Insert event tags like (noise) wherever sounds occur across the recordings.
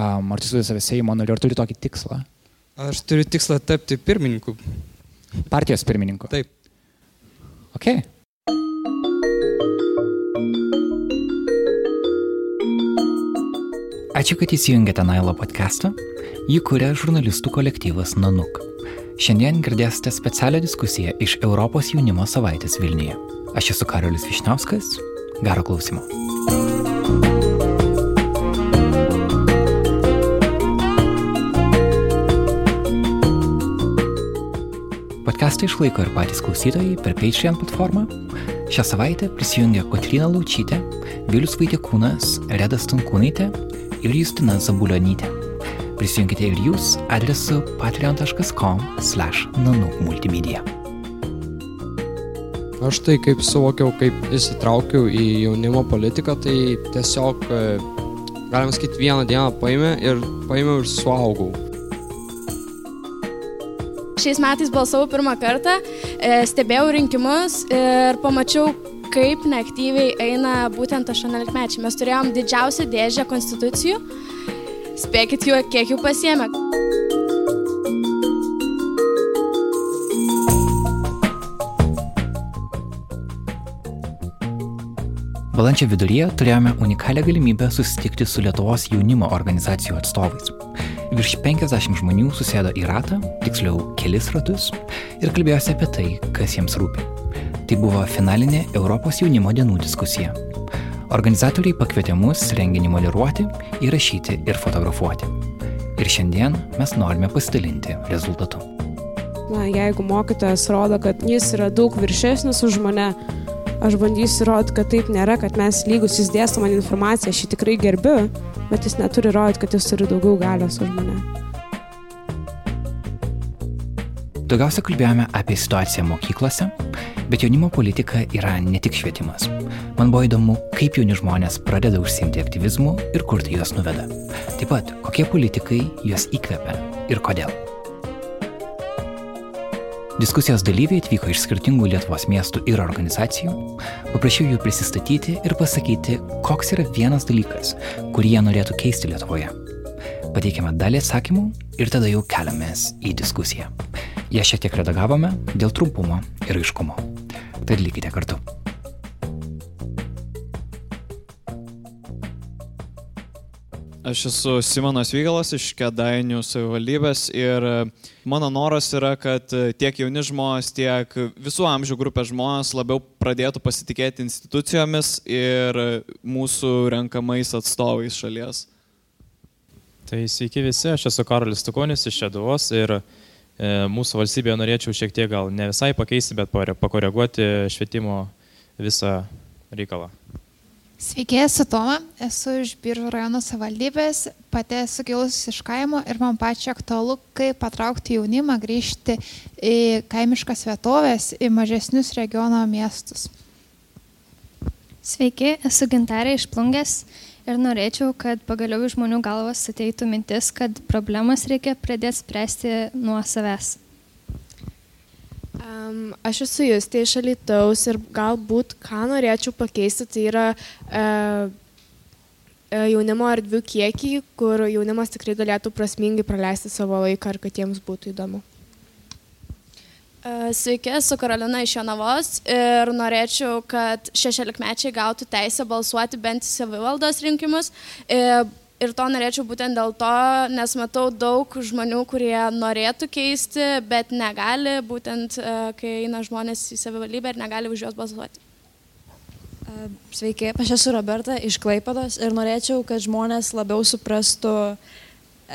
Um, ar tu įsivaizduoji save Seimo nariu, ar turi tokį tikslą? Aš turiu tikslą tapti pirmininku. Partijos pirmininku. Taip. Ok. Ačiū, kad įsijungėte Nailo podcastą. Jį kuria žurnalistų kolektyvas Nanuk. Šiandien girdėsite specialią diskusiją iš Europos jaunimo savaitės Vilniuje. Aš esu Karolis Višniauskas. Gero klausimo. Podcastą išlaiko ir patys klausytojai per Patreon platformą. Šią savaitę prisijungia Kotrina Laučytė, Vilius Vaitikūnas, Reda Stankūnaitė ir Justina Zabulionytė. Prisijunkite ir jūs adresu patreon.com/nanukmultimedia. Aš tai kaip suvokiau, kaip įsitraukiau į jaunimo politiką, tai tiesiog, e, galima sakyti, vieną dieną paėmė ir paėmiau ir suaugau. Šiais metais balsavau pirmą kartą, e, stebėjau rinkimus ir pamačiau, kaip neaktyviai eina būtent 18-mečiai. Mes turėjom didžiausią dėžę konstitucijų. Spėkit, jų, kiek jų pasiemė. Balandžio viduryje turėjome unikalią galimybę susitikti su Lietuvos jaunimo organizacijų atstovais. Virš 50 žmonių susėdo į ratą, tiksliau kelis ratus, ir kalbėjosi apie tai, kas jiems rūpi. Tai buvo finalinė Europos jaunimo dienų diskusija. Organizatoriai pakvietė mus renginį moderuoti, įrašyti ir fotografuoti. Ir šiandien mes norime pasidalinti rezultatu. Na, jeigu mokytojas rodo, kad jis yra daug viršesnis už mane, aš bandysiu rodyti, kad taip nėra, kad mes lygus, jis dėsto man informaciją, aš jį tikrai gerbiu, bet jis neturi rodyti, kad jis turi daugiau galios už mane. Daugiausia kalbėjome apie situaciją mokyklose, bet jaunimo politika yra ne tik švietimas. Man buvo įdomu, kaip jauni žmonės pradeda užsimti aktyvizmu ir kur tai juos nuveda. Taip pat, kokie politikai juos įkvepia ir kodėl. Diskusijos dalyviai atvyko iš skirtingų Lietuvos miestų ir organizacijų. Paprašiau jų prisistatyti ir pasakyti, koks yra vienas dalykas, kurį jie norėtų keisti Lietuvoje. Pateikėme dalį atsakymų ir tada jau keliamės į diskusiją. Ją šiek tiek redagavome dėl trumpumo ir aiškumo. Tad likite kartu. Aš esu Simonas Vygalas iš Kedainių savivaldybės ir e, mano noras yra, kad e, tiek jauni žmonės, tiek visų amžių grupės žmonės labiau pradėtų pasitikėti institucijomis ir mūsų renkamais atstovais šalies. Tai sveiki visi, aš esu Karolis Tukonis iš Šeduvos ir e, mūsų valstybėje norėčiau šiek tiek gal ne visai pakeisti, bet pakoreguoti švietimo visą reikalą. Sveiki, esu Toma, esu iš Biržų rajono savivaldybės, pati esu kilusi iš kaimo ir man pačiai aktualu, kaip patraukti jaunimą grįžti į kaimiškas vietovės, į mažesnius regiono miestus. Sveiki, esu Gintarė iš Plungės ir norėčiau, kad pagaliau iš žmonių galvas ateitų mintis, kad problemas reikia pradėti spręsti nuo savęs. Um, aš esu Justė iš Alitaus ir galbūt ką norėčiau pakeisti, tai yra uh, jaunimo erdvių kiekį, kur jaunimas tikrai galėtų prasmingai praleisti savo laiką ir kad jiems būtų įdomu. Sveiki, esu Karolina iš Jonavos ir norėčiau, kad šešiolikmečiai gautų teisę balsuoti bent į savivaldos rinkimus ir to norėčiau būtent dėl to, nes matau daug žmonių, kurie norėtų keisti, bet negali, būtent e, kai eina žmonės į savivaldybę ir negali už juos balsuoti. E, sveiki, aš esu Roberta iš Klaipados ir norėčiau, kad žmonės labiau suprastų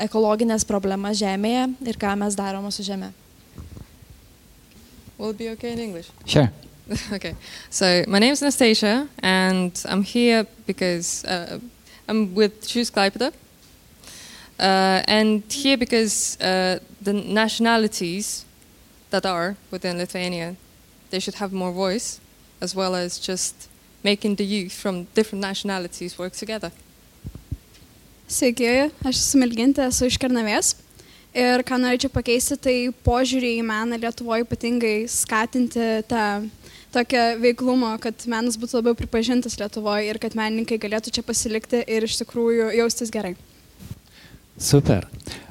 ekologinės problemas žemėje ir ką mes darome su žemė. Will it be okay in English? Sure. (laughs) okay. So my name is Anastasia, and I'm here because uh, I'm with Choose Klaipeda. Uh, and here because uh, the nationalities that are within Lithuania, they should have more voice, as well as just making the youth from different nationalities work together. Sveiki, aš esu Milgintė, esu iš Kernavės. Ir ką norėčiau pakeisti, tai požiūrį į meną Lietuvoje ypatingai skatinti tą tokio veiklumo, kad menas būtų labiau pripažintas Lietuvoje ir kad menininkai galėtų čia pasilikti ir iš tikrųjų jaustis gerai. Super.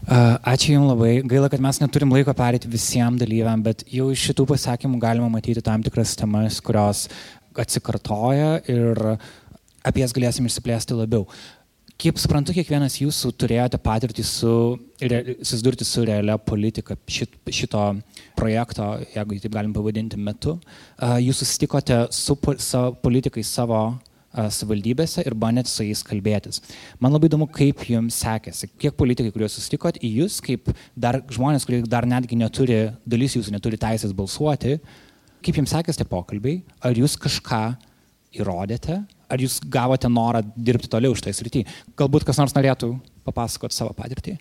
Ačiū Jums labai. Gaila, kad mes neturim laiko perėti visiems dalyviam, bet jau iš šitų pasakymų galima matyti tam tikras temas, kurios atsikartoja ir apie jas galėsim išsiplėsti labiau. Kaip suprantu, kiekvienas jūsų turėjote patirtį su, susidurti su realia politika šit, šito projekto, jeigu taip galim pavadinti, metu. Jūs susitikote su, su politikais savo savivaldybėse ir bandėt su jais kalbėtis. Man labai įdomu, kaip jums sekėsi, kiek politikai, kuriuos susitikot, į jūs, kaip dar žmonės, kurie dar netgi neturi, dalis jūsų neturi teisės balsuoti, kaip jums sekėsi tie pokalbiai, ar jūs kažką įrodėte, ar jūs gavote norą dirbti toliau iš tai srity. Galbūt kas nors norėtų papasakoti savo patirtį.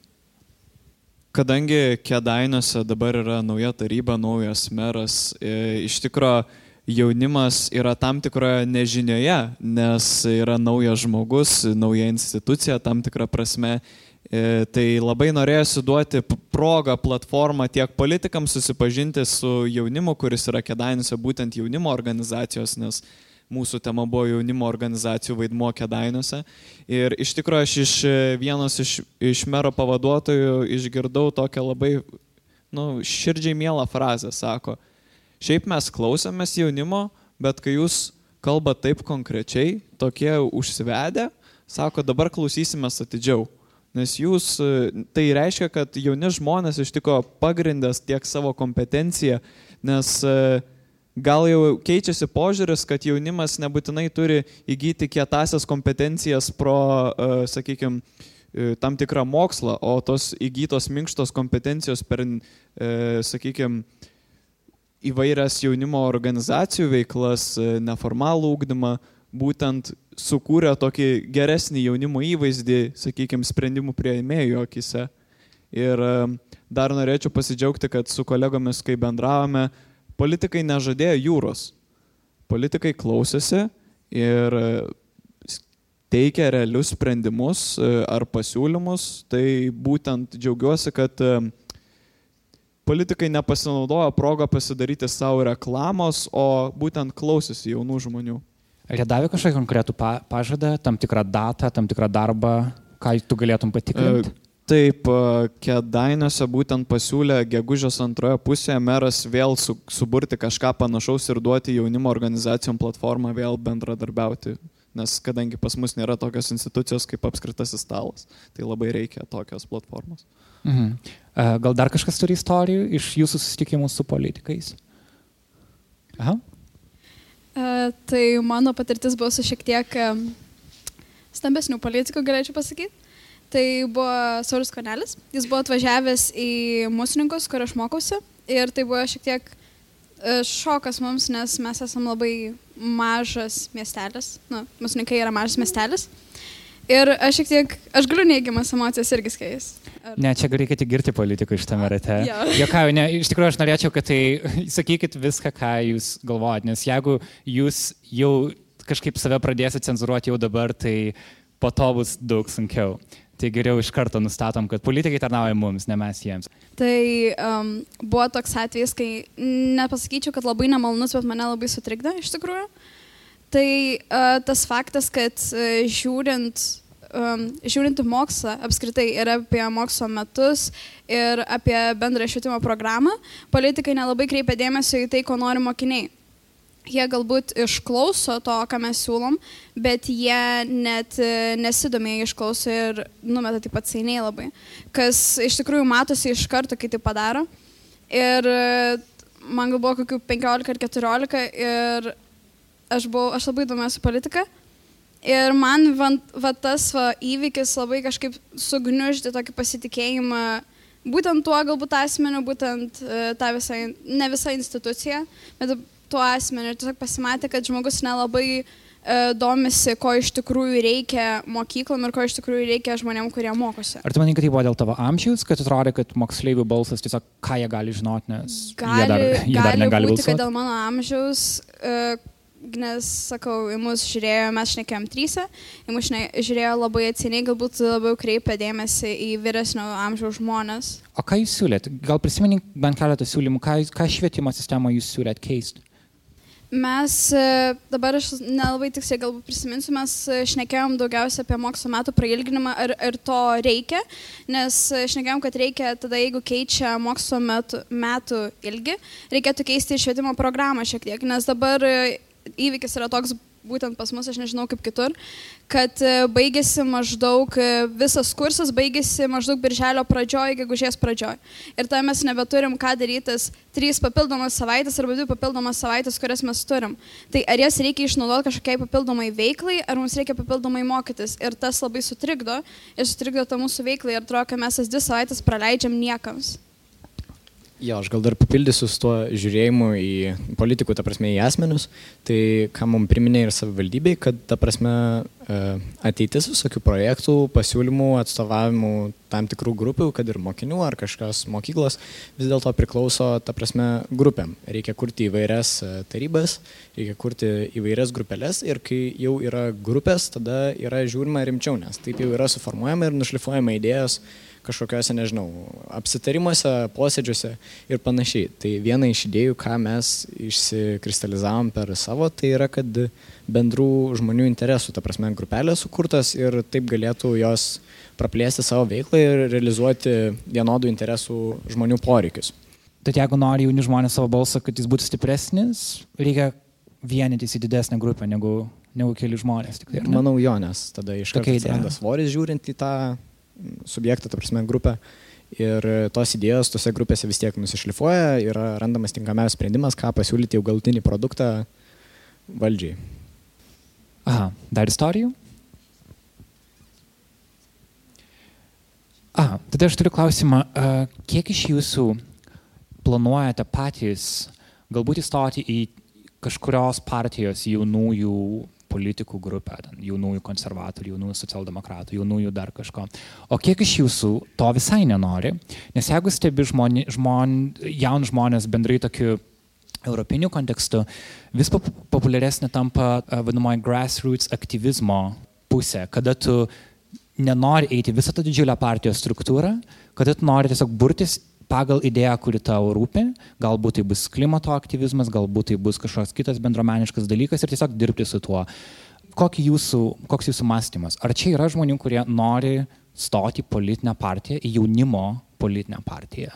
Kadangi Kedainiuose dabar yra nauja taryba, naujas meras, e, iš tikrųjų jaunimas yra tam tikroje nežinioje, nes yra naujas žmogus, nauja institucija tam tikrą prasme. E, tai labai norėjusi duoti progą, platformą tiek politikams susipažinti su jaunimu, kuris yra kedainiuose būtent jaunimo organizacijos, nes mūsų tema buvo jaunimo organizacijų vaidmuo kedainiuose. Ir iš tikrųjų aš iš vienos iš, iš mero pavaduotojų išgirdau tokią labai nu, širdžiai mielą frazę, sako, Šiaip mes klausomės jaunimo, bet kai jūs kalbate taip konkrečiai, tokie užsivedę, sako, dabar klausysimės atidžiau. Nes jūs, tai reiškia, kad jauni žmonės iš tikrųjų pagrindęs tiek savo kompetenciją, nes gal jau keičiasi požiūris, kad jaunimas nebūtinai turi įgyti kietasias kompetencijas pro, sakykime, tam tikrą mokslą, o tos įgytos minkštos kompetencijos per, sakykime, įvairias jaunimo organizacijų veiklas, e, neformalų ūkdymą, būtent sukūrė tokį geresnį jaunimo įvaizdį, sakykime, sprendimų prieimėjų akise. Ir e, dar norėčiau pasidžiaugti, kad su kolegomis, kai bendravome, politikai nežadėjo jūros. Politikai klausėsi ir e, teikia realius sprendimus ar pasiūlymus. Tai būtent džiaugiuosi, kad politikai nepasinaudojo progą pasidaryti savo reklamos, o būtent klausosi jaunų žmonių. Ar jie davė kažkokį konkretų pa pažadą, tam tikrą datą, tam tikrą darbą, ką tu galėtum patikrinti? E, taip, e, Kedainiuose būtent pasiūlė gegužės antroje pusėje meras vėl su, suburti kažką panašaus ir duoti jaunimo organizacijom platformą vėl bendradarbiauti. Nes kadangi pas mus nėra tokios institucijos kaip apskritasis stalas, tai labai reikia tokios platformos. Mhm. Gal dar kažkas turi istorijų iš jūsų susitikimų su politikais? Aha. Uh, tai mano patirtis buvo su šiek tiek um, stambesnių politikų, galėčiau pasakyti. Tai buvo Saulis Konelis. Jis buvo atvažiavęs į Musininkus, kur aš mokiausi. Ir tai buvo šiek tiek uh, šokas mums, nes mes esame labai mažas miestelis. Nu, Musininkai yra mažas miestelis. Ir aš šiek tiek, aš galiu neigiamas emocijas irgi skais. Ar... Ne, čia reikia tik girti politikų iš tame rate. Jokau, ne, iš tikrųjų aš norėčiau, kad tai (laughs) sakykit viską, ką jūs galvojat, nes jeigu jūs jau kažkaip save pradėsite cenzuruoti jau dabar, tai po to bus daug sunkiau. Tai geriau iš karto nustatom, kad politikai tarnauja mums, ne mes jiems. Tai um, buvo toks atvejis, kai nepasakyčiau, kad labai nemalonus, bet mane labai sutrikdė iš tikrųjų. Tai uh, tas faktas, kad uh, žiūrint um, žiūrint į mokslą apskritai ir apie mokslo metus ir apie bendrą švietimo programą, politikai nelabai kreipia dėmesio į tai, ko nori mokiniai. Jie galbūt išklauso to, ką mes siūlom, bet jie net e, nesidomė išklauso ir numeta taip pat seiniai labai. Kas iš tikrųjų matosi iš karto, kai tai padaro. Ir e, man gal buvo kokių 15 ar 14 ir aš, buvau, aš labai domiuosi politiką Ir man va, va tas va, įvykis labai kažkaip sugniuždė tokį pasitikėjimą būtent tuo galbūt asmeniu, būtent uh, tą visą, ne visą instituciją, bet tuo asmeniu. Ir tiesiog pasimatė, kad žmogus nelabai uh, domisi, ko iš tikrųjų reikia mokyklom ir ko iš tikrųjų reikia žmonėm, kurie mokosi. Ar tu manai, kad tai buvo dėl tavo amžiaus, kad atrodė, kad moksleivių balsas tiesiog ką jie gali žinoti, nes gali, jie dar, jie gali dar negali būti, balsuoti? kad dėl mano amžiaus uh, nes, sakau, į mus žiūrėjo, mes šnekėjom trysą, į mus žiūrėjo labai atsiniai, galbūt labiau kreipė dėmesį į vyresnio amžiaus žmonės. O ką jūs siūlėt? Gal prisimenink bent keletą siūlymų, ką, ką švietimo sistemoje jūs siūlėt keisti? Mes e, dabar aš nelabai tiksliai galbūt prisiminsiu, mes e, šnekėjom daugiausia apie mokslo metų prailginimą ir, ir to reikia, nes e, šnekėjom, kad reikia tada, jeigu keičia mokslo metų, metų ilgi, reikėtų keisti ir švietimo programą šiek tiek, nes dabar įvykis yra toks būtent pas mus, aš nežinau kaip kitur, kad e, baigėsi maždaug, e, visas kursas baigėsi maždaug birželio pradžioj, gegužės pradžioj. Ir tada mes nebeturim ką darytis trys papildomas savaitės arba dvi papildomas savaitės, kurias mes turim. Tai ar jas reikia išnaudoti kažkokiai papildomai veiklai, ar mums reikia papildomai mokytis. Ir tas labai sutrikdo, ir sutrikdo tą mūsų veiklą ir atrodo, kad mes tas dvi savaitės praleidžiam niekams. Jo, aš gal dar papildysiu su tuo žiūrėjimu į politikų, ta prasme, į asmenius. Tai ką mums priminė ir savivaldybei, kad, ta prasme, e, ateitis visokių projektų, pasiūlymų, atstovavimų tam tikrų grupių, kad ir mokinių ar kažkas mokyklos, vis dėlto priklauso, ta prasme, grupėm. Reikia kurti įvairias e, tarybas, reikia kurti įvairias grupelės ir kai jau yra grupės, tada yra žiūrima rimčiau, nes taip jau yra suformuojama ir nušlifuojama idėjos kažkokiuose, nežinau, apsitarimuose, posėdžiuose ir panašiai. Tai viena iš idėjų, ką mes išsikristalizavom per savo, tai yra, kad bendrų žmonių interesų, ta prasme, grupelės sukurtas ir taip galėtų jos praplėsti savo veiklą ir realizuoti vienodų interesų žmonių poreikius. Tad jeigu nori jauni žmonės savo balsą, kad jis būtų stipresnis, reikia vienytis į didesnę grupę negu, negu keli žmonės. Tik, tai, Manau, jo, nes tada iš karto atsiranda svoris žiūrint į tą subjektą, ta prasme, grupę. Ir tos idėjos tose grupėse vis tiek nusišlifuoja, yra randamas tinkamiausias sprendimas, ką pasiūlyti jau galutinį produktą valdžiai. Aha, dar istorijų? Aha, tada aš turiu klausimą, kiek iš jūsų planuojate patys galbūt įstoti į kažkurios partijos jaunųjų politikų grupę, ten, jaunųjų konservatorių, jaunųjų socialdemokratų, jaunųjų dar kažko. O kiek iš jūsų to visai nenori? Nes jeigu stebi žmoni, žmon, jaun žmonės bendrai tokiu europiniu kontekstu, vis populiaresnė tampa vadinamoji grassroots aktyvizmo pusė, kada tu nenori eiti visą tą didžiulę partijos struktūrą, kada tu nori tiesiog burtis pagal idėją, kuri tau rūpi, galbūt tai bus klimato aktyvizmas, galbūt tai bus kažkoks kitas bendromeniškas dalykas ir tiesiog dirbti su tuo. Jūsų, koks jūsų mąstymas? Ar čia yra žmonių, kurie nori stoti politinę partiją, jaunimo politinę partiją?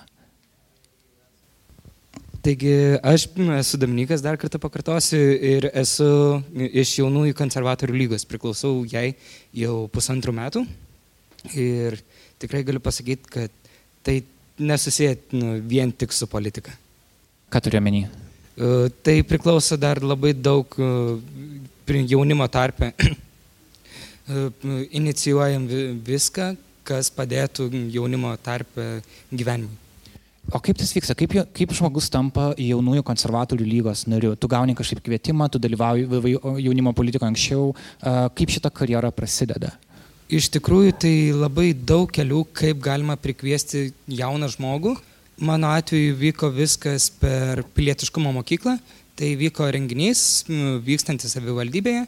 Taigi aš esu Dominikas, dar kartą pakartosiu, ir esu iš jaunųjų konservatorių lygos, priklausau jai jau pusantrų metų. Ir tikrai galiu pasakyti, kad tai nesusiję nu, vien tik su politika. Ką turiu menį? Uh, tai priklauso dar labai daug uh, jaunimo tarpe. (clears throat) uh, inicijuojam viską, kas padėtų jaunimo tarpe gyvenimui. O kaip tas vyksta? Kaip, kaip žmogus tampa jaunųjų konservatorių lygos nariu? Tu gauni kažkaip kvietimą, tu dalyvauji jaunimo politikoje anksčiau. Kaip šita karjera prasideda? Iš tikrųjų, tai labai daug kelių, kaip galima prikviesti jauną žmogų. Mano atveju vyko viskas per pilietiškumo mokyklą. Tai vyko renginys, vykstantis savivaldybėje.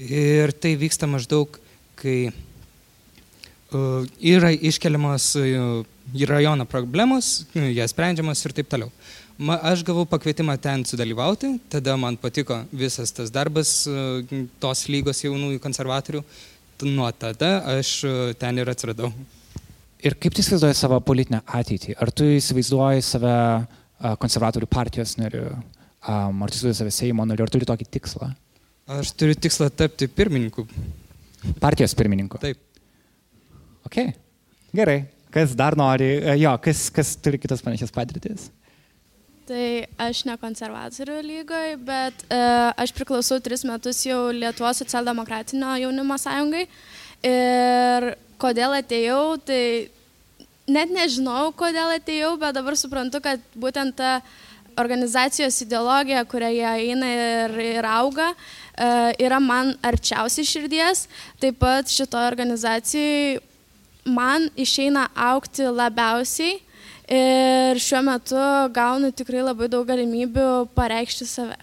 Ir tai vyksta maždaug, kai uh, yra iškeliamos į rajoną problemos, jas sprendžiamas ir taip toliau. Ma, aš gavau pakvietimą ten sudalyvauti, tada man patiko visas tas darbas uh, tos lygos jaunųjų konservatorių nuo tada aš e, ten ir atsiradau. Ir kaip tu įsivaizduoji savo politinę ateitį? Ar tu įsivaizduoji save konservatorių partijos nariu? Ar tu įsivaizduoji save Seimo nariu? Ar turi tokį tikslą? Aš turiu tikslą tapti pirmininku. Partijos pirmininku? Taip. Ok. Gerai. Kas dar nori? E, jo, kas, kas turi kitas panašias patirtis? Tai aš ne konservatorių lygoje, bet e, aš priklausau tris metus jau Lietuvos socialdemokratinio jaunimo sąjungai. Ir kodėl atėjau, tai net nežinau, kodėl atėjau, bet dabar suprantu, kad būtent ta organizacijos ideologija, kurioje eina ir, ir auga, e, yra man arčiausiai širdies. Taip pat šitoje organizacijai man išeina aukti labiausiai Ir šiuo metu gaunu tikrai labai daug galimybių pareikšti save.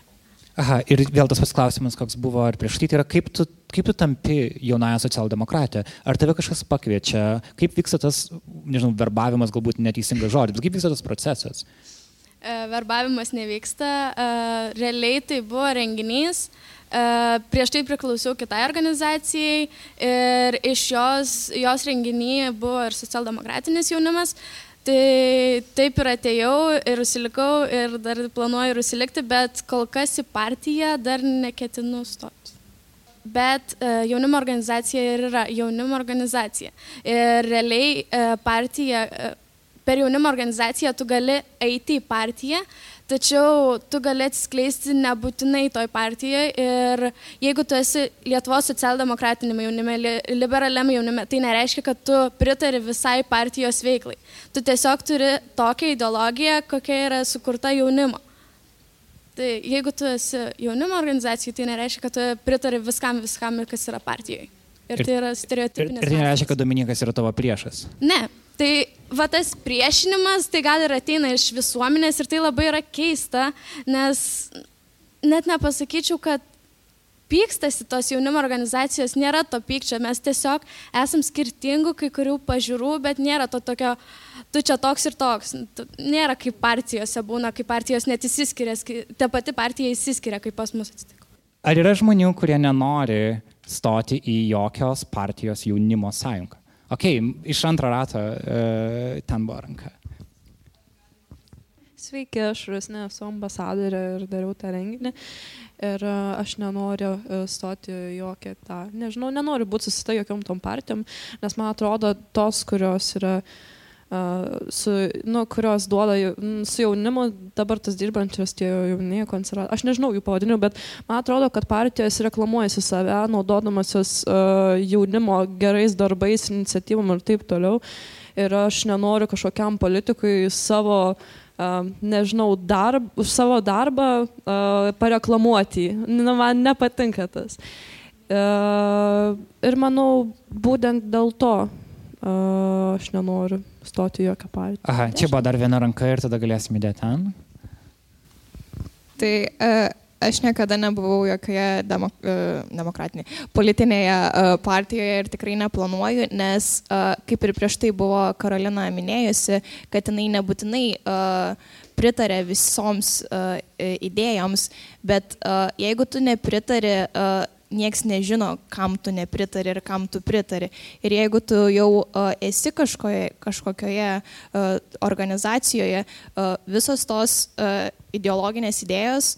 Aha, ir vėl tas pats klausimas, koks buvo ir prieš tai, tai yra kaip tu, kaip tu tampi jaunąją socialdemokratę? Ar tave kažkas pakviečia? Kaip vyksta tas, nežinau, verbavimas galbūt neteisingas žodis, bet kaip vyksta tas procesas? verbavimas nevyksta. Realiai tai buvo renginys. Prieš tai priklausiau kitai organizacijai ir iš jos, jos renginį buvo ir socialdemokratinis jaunimas. Tai taip ir atėjau ir užsilikau ir dar planuoju ir užsilikti, bet kol kas į partiją dar neketinu stoti. Bet e, jaunimo organizacija ir yra jaunimo organizacija. Ir realiai e, partija, e, per jaunimo organizaciją tu gali eiti į partiją, tačiau tu gali atsiskleisti nebūtinai toj partijoje ir jeigu tu esi Lietuvos socialdemokratinėme jaunime, liberaliame jaunime, tai nereiškia, kad tu pritari visai partijos veiklai. Tu tiesiog turi tokią ideologiją, kokia yra sukurta jaunimo. Tai jeigu tu esi jaunimo organizacijai, tai nereiškia, kad tu pritari viskam, viskam, kas yra partijoje. Ir, ir tai yra stereotipinis. Ir, ir tai nereiškia, kad Dominikas yra tavo priešas. Ne, Tai va tas priešinimas, tai gal ir ateina iš visuomenės ir tai labai yra keista, nes net nepasakyčiau, kad pykstasi tos jaunimo organizacijos, nėra to pykčio, mes tiesiog esam skirtingų kai kurių pažiūrų, bet nėra to tokio, tu čia toks ir toks. Nėra kaip partijose būna, kaip partijos net įsiskiria, ta pati partija įsiskiria, kaip pas mus atsitiko. Ar yra žmonių, kurie nenori stoti į jokios partijos jaunimo sąjungą? Ok, iš antro rato e, ten buvo ranka. Sveiki, aš Rusne esu ambasadorė ir dariau tą renginį. Ir e, aš nenoriu e, stoti jokią tą, nežinau, nenoriu būti susita jokiom tom partijom, nes man atrodo tos, kurios yra uh, su, nu, kurios duoda su jaunimu, dabar tas dirbančios tie jaunieji konservatoriai. Aš nežinau jų pavadinimų, bet man atrodo, kad partijos reklamuojasi save, naudodamasis uh, jaunimo gerais darbais, iniciatyvom ir taip toliau. Ir aš nenoriu kažkokiam politikui savo Uh, nežinau, darb, už savo darbą uh, pareklamuoti. Nu, man nepatinka tas. Uh, ir manau, būtent dėl to uh, aš nenoriu stoti jokią partiją. Aha, čia buvo dar viena ranka ir tada galėsim įdėti ten. Tai uh, aš niekada nebuvau jokioje demo, uh, demokratinėje, politinėje uh, partijoje ir tikrai neplanuoju, nes kaip ir prieš tai buvo Karolina minėjusi, kad jinai nebūtinai pritarė visoms idėjoms, bet jeigu tu nepritari nieks nežino, kam tu nepritari ir kam tu pritari. Ir jeigu tu jau esi kažkoje, kažkokioje organizacijoje, visos tos ideologinės idėjos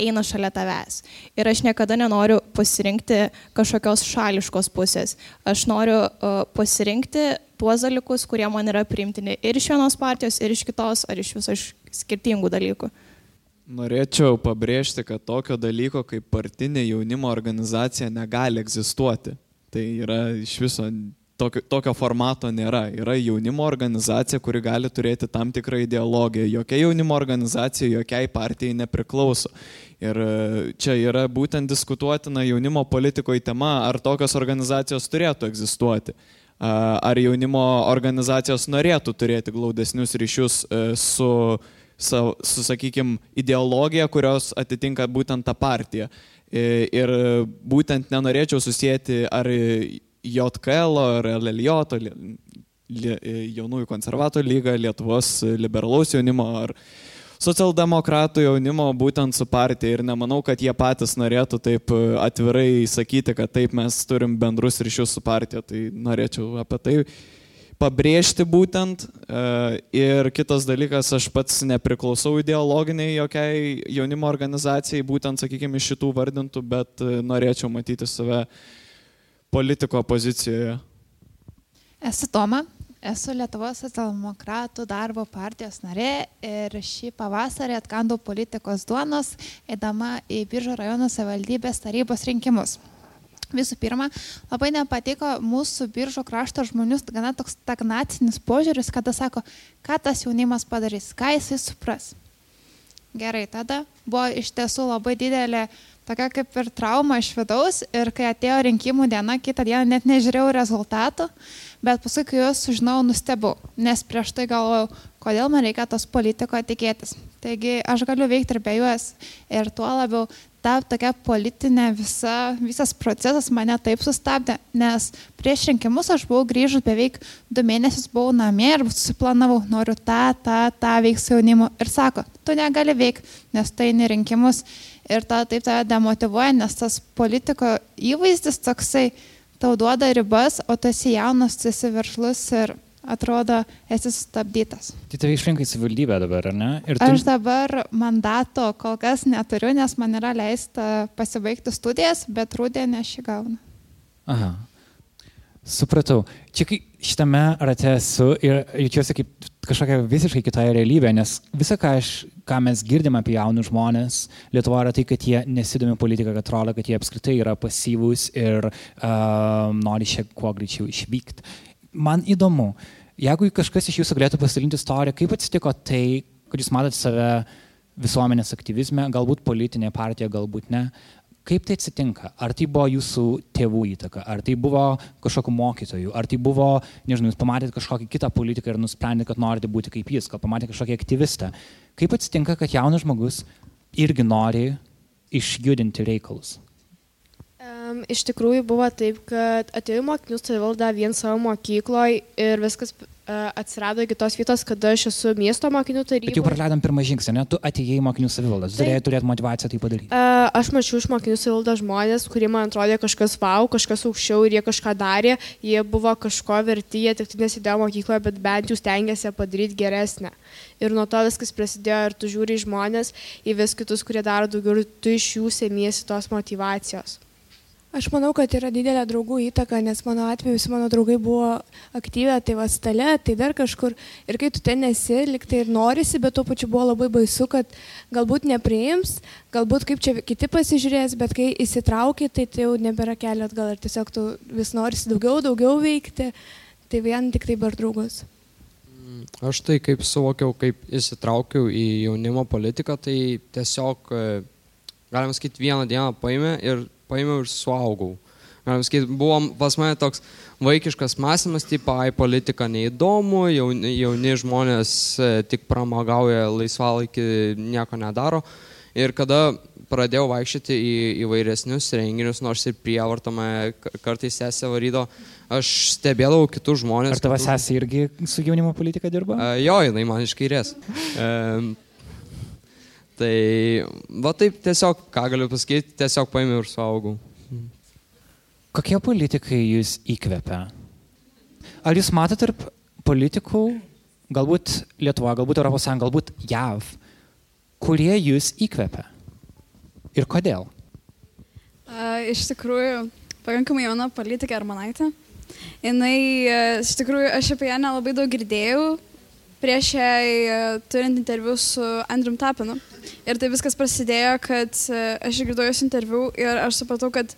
eina šalia tavęs. Ir aš niekada nenoriu pasirinkti kažkokios šališkos pusės. Aš noriu pasirinkti tuos dalykus, kurie man yra priimtini ir iš vienos partijos, ir iš kitos, ar iš viso iš skirtingų dalykų. Norėčiau pabrėžti, kad tokio dalyko kaip partinė jaunimo organizacija negali egzistuoti. Tai yra iš viso tokio, tokio formato nėra. Yra jaunimo organizacija, kuri gali turėti tam tikrą ideologiją. Jokia jaunimo organizacija jokiai partijai nepriklauso. Ir e, čia yra būtent diskutuotina jaunimo politikoje tema, ar tokios organizacijos turėtų egzistuoti. Ar jaunimo organizacijos norėtų turėti glaudesnius ryšius e, su su, sakykime, ideologija, kurios atitinka būtent tą partiją. Ir būtent nenorėčiau susijęti ar JKL, ar LLJ, jaunųjų konservatorių lyga, Lietuvos liberalaus jaunimo ar socialdemokratų jaunimo būtent su partija ir nemanau, kad jie patys norėtų taip atvirai sakyti, kad taip mes turim bendrus ryšius su partija, tai norėčiau apie tai pabrėžti būtent. E, ir kitas dalykas, aš pats nepriklausau ideologiniai jokiai jaunimo organizacijai, būtent, sakykime, iš šitų vardintų, bet e, norėčiau matyti save politiko pozicijoje. Esu Toma, esu Lietuvos socialdemokratų darbo partijos narė ir šį pavasarį atkandau politikos duonos, eidama į Biržo rajono savivaldybės tarybos rinkimus. Visų pirma, labai nepatiko mūsų biržo krašto žmonių gana toks stagnacinis požiūris, kada sako, ką tas jaunimas padarys, ką jisai supras. Gerai, tada buvo iš tiesų labai didelė tokia kaip ir trauma iš vidaus ir kai atėjo rinkimų diena, kitą dieną net nežiūrėjau rezultatų, bet paskui, kai juos sužinojau, nustebau, nes prieš tai galvojau, kodėl man reikia tos politiko tikėtis. Taigi aš galiu veikti ir be juos ir tuo labiau ta tokia politinė visa, visas procesas mane taip sustabdė, nes prieš rinkimus aš buvau grįžus beveik du mėnesius, buvau namie ir susiplanavau, noriu tą, tą, tą veiks jaunimu. Ir sako, tu negali veikti, nes tai nerinkimus. Ir ta taip tave demotivuoja, nes tas politiko įvaizdis toksai tau duoda ribas, o tu esi jaunas, tu esi verslus ir atrodo, esi sustabdytas. Tai tave išrinkai savivaldybę dabar, ar ne? Ir tu... Aš dabar mandato kol kas neturiu, nes man yra leista pasibaigti studijas, bet rūdienį aš jį gaunu. Aha. Supratau. Čia kai šitame rate esu ir jaučiuosi kaip kažkokia visiškai kitoje realybėje, nes visa, ką, aš, ką mes girdim apie jaunus žmonės, Lietuva yra tai, kad jie nesidomi politiką, kad atrodo, kad jie apskritai yra pasyvūs ir uh, nori šiek kuo greičiau išvykti man įdomu, jeigu kažkas iš jūsų galėtų pasidalinti istoriją, kaip atsitiko tai, kad jūs matote save visuomenės aktyvizme, galbūt politinė partija, galbūt ne. Kaip tai atsitinka? Ar tai buvo jūsų tėvų įtaka, ar tai buvo kažkokiu mokytoju, ar tai buvo, nežinau, jūs pamatėte kažkokį kitą politiką ir nusprendėte, kad norite būti kaip jis, gal pamatėte kažkokį aktyvistą. Kaip atsitinka, kad jaunas žmogus irgi nori išjudinti reikalus? Iš tikrųjų buvo taip, kad atėjau mokinių savivaldą vien savo mokykloje ir viskas atsirado iki tos vietos, kada aš esu miesto mokinių taryboje. Bet jau praleidom pirmą žingsnį, ne? Tu atėjai mokinių savivaldą, tu turėjai turėti motivaciją tai padaryti. Aš mačiau iš mokinių savivaldą žmonės, kurie man atrodė kažkas wow, kažkas aukščiau ir jie kažką darė, jie buvo kažko verti, jie tik nesidėjo mokykloje, bet bent jau stengiasi padaryti geresnę. Ir nuo to viskas prasidėjo ir tu žiūri į žmonės, į vis kitus, kurie daro daugiau ir tu iš jų semiesi tos motivacijos. Aš manau, kad yra didelė draugų įtaka, nes mano atveju visi mano draugai buvo aktyvę, tai va stale, tai dar kažkur. Ir kai tu ten esi, liktai ir norisi, bet tuo pačiu buvo labai baisu, kad galbūt nepriims, galbūt kaip čia kiti pasižiūrės, bet kai įsitrauki, tai tai jau nebėra kelio atgal ir tiesiog tu vis norisi daugiau, daugiau veikti. Tai vien tik tai bar draugus. Mm, aš tai kaip suvokiau, kaip įsitraukiau į jaunimo politiką, tai tiesiog, e, galima sakyti, vieną dieną paėmė ir paėmiau ir suaugau. Galim sakyti, buvo pas mane toks vaikiškas mąstymas, tipo, ai, politika neįdomu, jauni, jauni žmonės e, tik pramagauja laisvalaikį, nieko nedaro. Ir kada pradėjau vaikščioti į įvairesnius renginius, nors ir prievartamą kartais sesę varydo, aš stebėdavau kitus žmonės. Ar tavo sesė irgi su jaunimo politika dirba? Jo, jinai man iš kairės. Tai va taip tiesiog, ką galiu pasakyti, tiesiog paėmiau ir suaugau. Kokie politikai jūs įkvepia? Ar jūs matote tarp politikų, galbūt Lietuva, galbūt ES, galbūt JAV, kurie jūs įkvepia? Ir kodėl? A, iš tikrųjų, pakankamai jauna politikė Armanaitė. Jis, iš tikrųjų, aš apie ją nelabai daug girdėjau, prieš jai e, turint interviu su Andrium Tapinu. Ir tai viskas prasidėjo, kad e, aš išgirdau jos interviu ir aš supratau, kad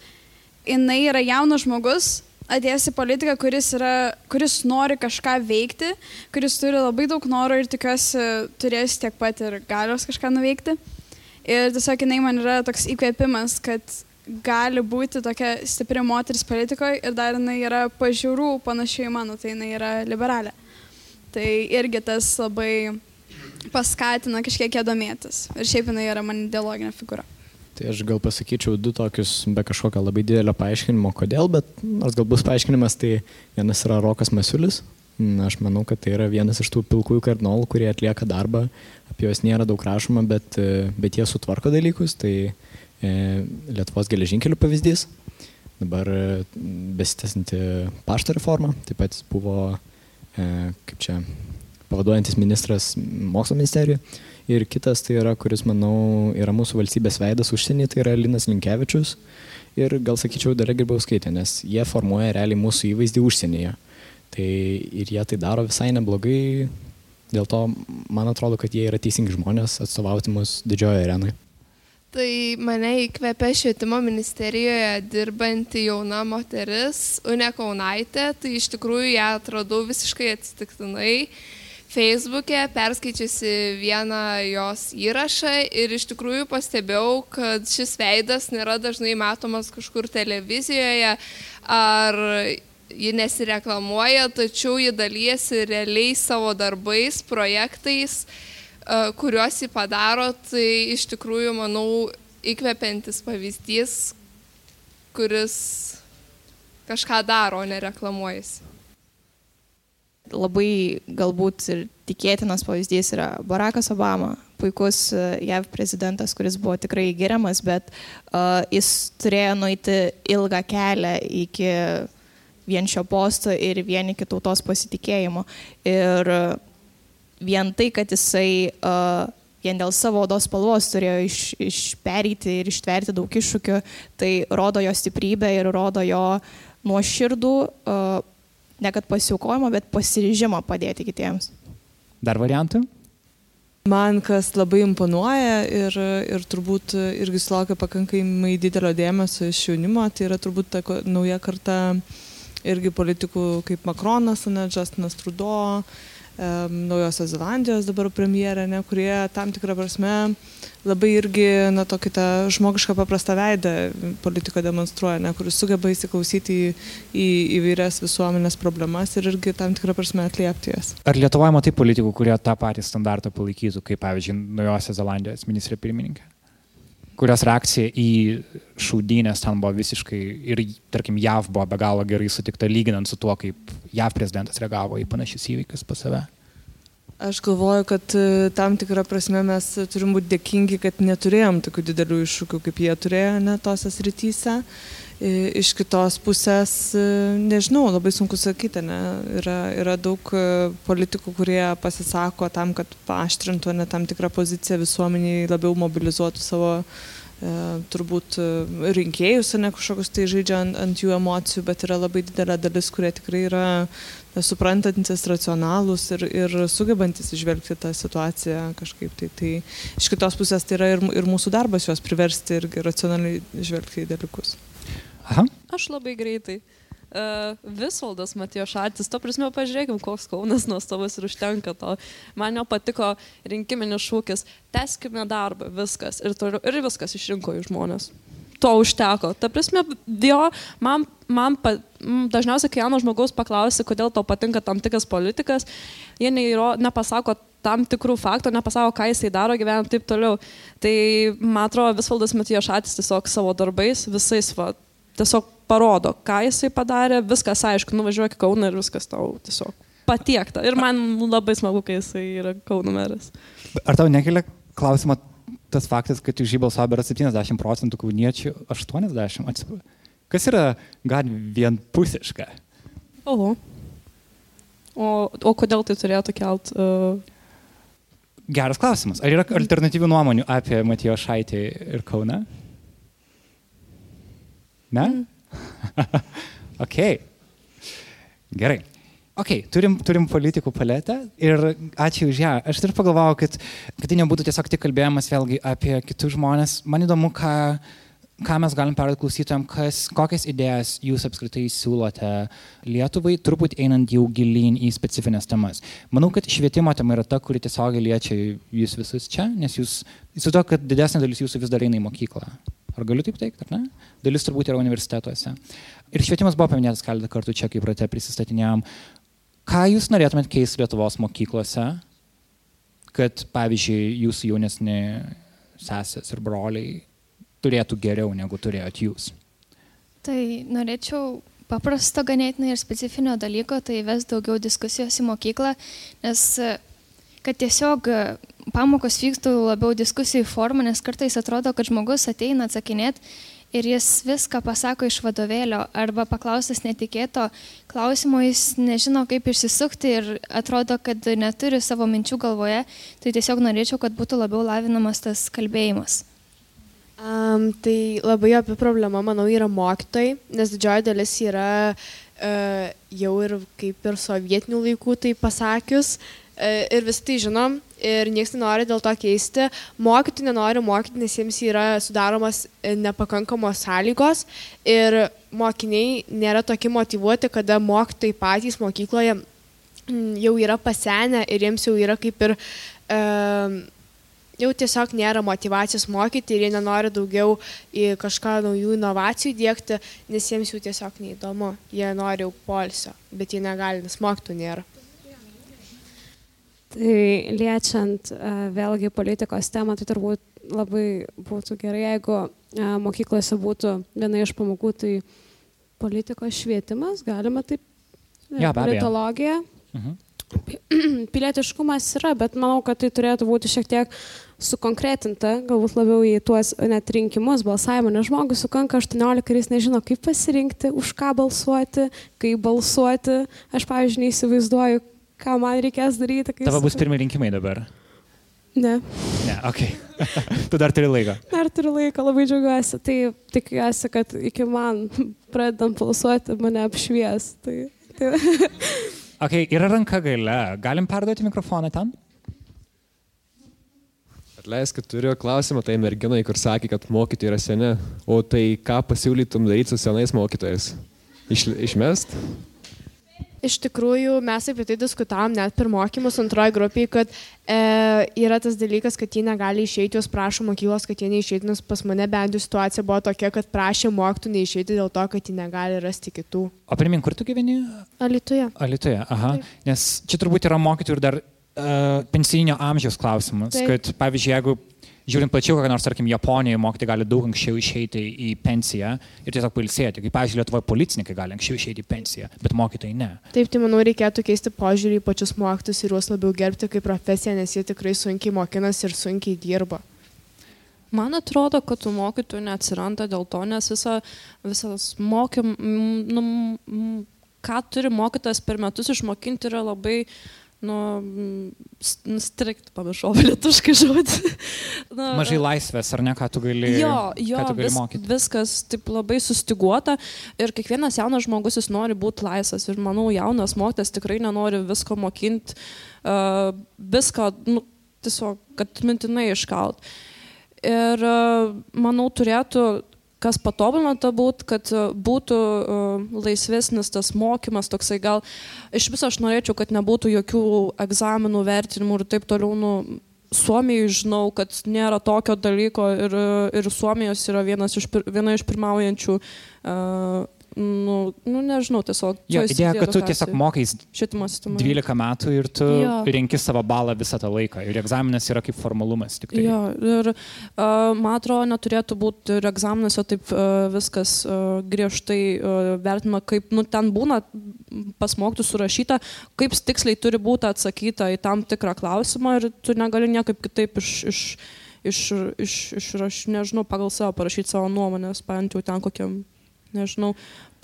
jinai yra jaunas žmogus, atėjęs į politiką, kuris, yra, kuris nori kažką veikti, kuris turi labai daug noro ir tikiuosi turės tiek pat ir galios kažką nuveikti. Ir tiesiog jinai man yra toks įkvėpimas, kad gali būti tokia stipri moteris politikoje ir dar jinai yra pažiūrų panašiai mano, tai jinai yra liberalė. Tai irgi tas labai paskatina kažkiek ją domėtis. Ir šiaip jinai yra man ideologinė figūra. Tai aš gal pasakyčiau du tokius be kažkokio labai didelio paaiškinimo, kodėl, bet nors gal bus paaiškinimas, tai vienas yra Rokas Masiulis. Aš manau, kad tai yra vienas iš tų pilkųjų kardinolų, kurie atlieka darbą, apie juos nėra daug rašoma, bet, bet jie sutvarko dalykus. Tai e, Lietuvos geležinkelių pavyzdys, dabar besitęsinti pašto reforma, taip pat buvo E, kaip čia, pavaduojantis ministras mokslo ministerijoje. Ir kitas tai yra, kuris, manau, yra mūsų valstybės veidas užsienį, tai yra Linas Linkevičius ir gal sakyčiau Darė Girbauskaitė, nes jie formuoja realiai mūsų įvaizdį užsienyje. Tai ir jie tai daro visai neblogai, dėl to man atrodo, kad jie yra teisingi žmonės atstovauti mus didžiojoje arenoje. Tai mane įkvėpė švietimo ministerijoje dirbanti jauna moteris, Une Kaunaitė, tai iš tikrųjų ją atradau visiškai atsitiktinai. Facebook'e perskaičiusi vieną jos įrašą ir iš tikrųjų pastebėjau, kad šis veidas nėra dažnai matomas kažkur televizijoje ar ji nesireklamuoja, tačiau ji dalyjasi realiai savo darbais, projektais kuriuos jį padaro, tai iš tikrųjų, manau, įkvepiantis pavyzdys, kuris kažką daro, o ne reklamuojasi. Labai galbūt ir tikėtinas pavyzdys yra Barackas Obama, puikus e, JAV prezidentas, kuris buvo tikrai geriamas, bet uh, jis turėjo nueiti ilgą kelią iki vien šio posto ir vien iki tautos pasitikėjimo. Ir vien tai, kad jisai uh, vien dėl savo odos spalvos turėjo iš, išperėti ir ištverti daug iššūkių, tai rodo jo stiprybę ir rodo jo nuoširdų, uh, ne kad pasiaukojimą, bet pasiryžimą padėti kitiems. Dar variantų? Man kas labai imponuoja ir, ir turbūt irgi sulaukia pakankamai didelio dėmesio iš jaunimo, tai yra turbūt ta nauja karta irgi politikų kaip Makronas, ne, Justinas Trudeau, Naujosios Zelandijos dabar premjerė, ne, kurie tam tikrą prasme labai irgi, na, tokį tą žmogišką paprastą veidą politiką demonstruoja, ne, kuris sugeba įsiklausyti į, į įvairias visuomenės problemas ir irgi tam tikrą prasme atliepti jas. Ar Lietuvoje matai politikų, kurie tą patį standartą palaikytų, kaip pavyzdžiui, Naujosios Zelandijos ministrė pirmininkė? kurios reakcija į šaudynės ten buvo visiškai ir, tarkim, JAV buvo be galo gerai sutikta lyginant su tuo, kaip JAV prezidentas reagavo į panašius įvykius pas save. Aš galvoju, kad e, tam tikrą prasme mes turim būti dėkingi, kad neturėjom tokių didelių iššūkių, kaip jie turėjo net tose srityse. Iš kitos pusės, e, nežinau, labai sunku sakyti, ne? yra, yra daug e, politikų, kurie pasisako tam, kad paaštrintų ne tam tikrą poziciją visuomeniai, labiau mobilizuotų savo e, turbūt rinkėjus, ne kažkokius tai žaidžia ant, ant jų emocijų, bet yra labai didelė dalis, kurie tikrai yra suprantantis, racionalūs ir, ir sugebantis išvelgti tą situaciją kažkaip. Tai, tai iš kitos pusės tai yra ir, ir mūsų darbas juos priversti ir racionaliai žvelgti į dalykus. Aha. Aš labai greitai. Uh, Visvaldas Matijo Šatis, to prasme, pažiūrėkim, koks Kaunas nuostabus ir užtenka to. Man jo patiko rinkiminis šūkis, teskime darbą, viskas. Ir, toliau, ir viskas išrinko į žmonės. To užteko. Ta prasme, jo, man, man pa, dažniausiai, kai jauno žmogaus paklausi, kodėl tau patinka tam tikras politikas, jie neįro, nepasako tam tikrų faktų, nepasako, ką jisai daro gyvenant taip toliau. Tai, man atrodo, Visvaldas Matijo Šatis tiesiog savo darbais, visais, va, tiesiog parodo, ką jisai padarė, viskas aišku, nuvažiuok į Kauną ir viskas tau tiesiog patiekta. Ir man labai smagu, kai jisai yra Kauno meras. Ar tau nekelia klausimą tas faktas, kad už jį balsavo beras 70 procentų kauniečių, 80? Atsiprašau. Kas yra gan vienpusiška? Oho. O, o kodėl tai turėtų kelt? Uh... Geras klausimas. Ar yra alternatyvių nuomonių apie Matijo Šaitį ir Kauną? Ne? Mm. (laughs) ok. Gerai. Ok, turim, turim politikų paletę ir ačiū už ją. Aš ir pagalvojau, kad, kad tai nebūtų tiesiog tik kalbėjimas vėlgi apie kitus žmonės. Man įdomu, ką, ką mes galim perduoti klausytojams, kas, kokias idėjas jūs apskritai siūlote Lietuvai, turbūt einant jau gilyn į specifines temas. Manau, kad švietimo tema yra ta, kuri tiesiog liečia jūs visus čia, nes jūs, įsivaizduoju, kad didesnė dalis jūsų vis dar eina į mokyklą. Ar galiu taip teikti, ar ne? Dalis turbūt yra universitetuose. Ir švietimas buvo paminėtas keletą kartų čia, kaip rate prisistatinėjom. Ką jūs norėtumėt keisti Lietuvos mokyklose, kad, pavyzdžiui, jūsų jaunesni sesės ir broliai turėtų geriau negu turėjot jūs? Tai norėčiau paprasto ganėtinai ir specifinio dalyko, tai ves daugiau diskusijos į mokyklą, nes kad tiesiog pamokos vyktų labiau diskusijų formą, nes kartais atrodo, kad žmogus ateina atsakinėti ir jis viską pasako iš vadovėlio arba paklaustas netikėto klausimo, jis nežino, kaip išsisukti ir atrodo, kad neturi savo minčių galvoje, tai tiesiog norėčiau, kad būtų labiau lavinamas tas kalbėjimas. Um, tai labai apie problemą, manau, yra mokytojai, nes didžioji dalis yra uh, jau ir kaip ir sovietinių laikų tai pasakius, uh, ir visi tai žinom ir niekas nenori dėl to keisti. Mokyti nenori mokyti, nes jiems yra sudaromas e, nepakankamos sąlygos ir mokiniai nėra tokie motivuoti, kada mokytojai patys mokykloje jau yra pasenę ir jiems jau yra kaip ir e, jau tiesiog nėra motivacijos mokyti ir jie nenori daugiau į kažką naujų inovacijų dėkti, nes jiems jau tiesiog neįdomu. Jie nori jau polsio, bet jie negali, nes mokytų nėra. Tai liečiant vėlgi politikos temą, tai turbūt labai būtų gerai, jeigu e, mokyklose būtų viena iš pamokų, tai politikos švietimas, galima taip, e, abejo. politologija. Mhm. (clears throat) Pilietiškumas yra, bet manau, kad tai turėtų būti šiek tiek sukonkretinta, galbūt labiau į tuos net rinkimus, balsavimą, nes žmogus sukanka 18 ir jis nežino, kaip pasirinkti, už ką balsuoti, kaip balsuoti. Aš, pavyzdžiui, neįsivaizduoju, ką man reikės daryti. Tavo bus pirmie rinkimai dabar. Ne, Ne, ok. (laughs) tu dar turi laiko. dar turiu laiko, labai džiaugiuosi. Tai tikiuosi, kad iki man (laughs) pradedant balsuoti mane apšvies. Tai, tai... (laughs) Ok, yra ranka gale. Galim perduoti mikrofoną ten? Atleisk, kad turiu klausimą tai merginai, kur sakė, kad mokytojai yra seni. O tai ką pasiūlytum daryti su senais mokytojais? Iš, išmest? Iš tikrųjų, mes apie tai diskutavom net per mokymus antroji grupiai, kad e, yra tas dalykas, kad jie negali išeiti, jos prašo mokyklos, kad jie neišeitų, nes pas mane bent jau situacija buvo tokia, kad prašė mokytų neišeiti dėl to, kad jie negali rasti kitų. O primink, kur tu gyveni? Alituje. Alitoje, aha. Nes čia turbūt yra mokytojų ir dar uh, pensijinio amžiaus klausimas. Taip. Kad, pavyzdžiui, jeigu žiūrint plačiau, kokią nors, tarkim, Japonijoje mokytojai gali daug anksčiau išeiti į pensiją ir tiesiog pailsėti. Kaip, pavyzdžiui, Lietuvoje policininkai gali anksčiau išeiti į pensiją, bet mokytojai ne. Taip, tai manau, reikėtų keisti požiūrį į pačius mokytus ir juos labiau gerbti kaip profesiją, nes jie tikrai sunkiai mokinasi ir sunkiai dirba. Man atrodo, kad tų mokytojų neatsiranda dėl to, nes visa, visas mokym, nu, ką turi mokytas per metus išmokinti yra labai, s- nu, strikt, pamiršau lietuškai žodį. Na, Mažai laisvės, ar ne, ką tu gali, Jo, jo tu gali vis, mokyti. viskas taip labai sustiguota ir kiekvienas jaunas žmogus jis nori būti laisvas ir manau jaunas mokytas tikrai nenori visko mokinti, uh, viską, nu, tiesiog, kad mintinai iškalt. Ir uh, manau turėtų, kas patobulinta būtų, kad uh, būtų uh, laisvesnis tas mokymas, toksai gal iš viso aš norėčiau, kad nebūtų jokių egzaminų, vertinimų ir taip toliau. Nu, Suomijai žinau, kad nėra tokio dalyko ir, ir Suomijos yra vienas iš, viena iš pirmaujančių, uh, nu, nu, nežinau, tiesiog. Jo, idėja, kad tu tiesiog mokais Švietimo sistemoje. 12 metų ir tu Jo. renki savo balą visą tą laiką. Ir egzaminas yra kaip formalumas. Tik tai. Jo, ir uh, man atrodo, neturėtų būti ir egzaminuose taip uh, viskas uh, griežtai uh, vertinama, kaip nu, ten būna pas mokytų surašyta, kaip tiksliai turi būti atsakyta į tam tikrą klausimą ir tu negali niekaip kitaip iš... iš Iš, iš, iš, iš, nežinau, pagal savo parašyti savo nuomonės, bent jau ten kokiam, nežinau,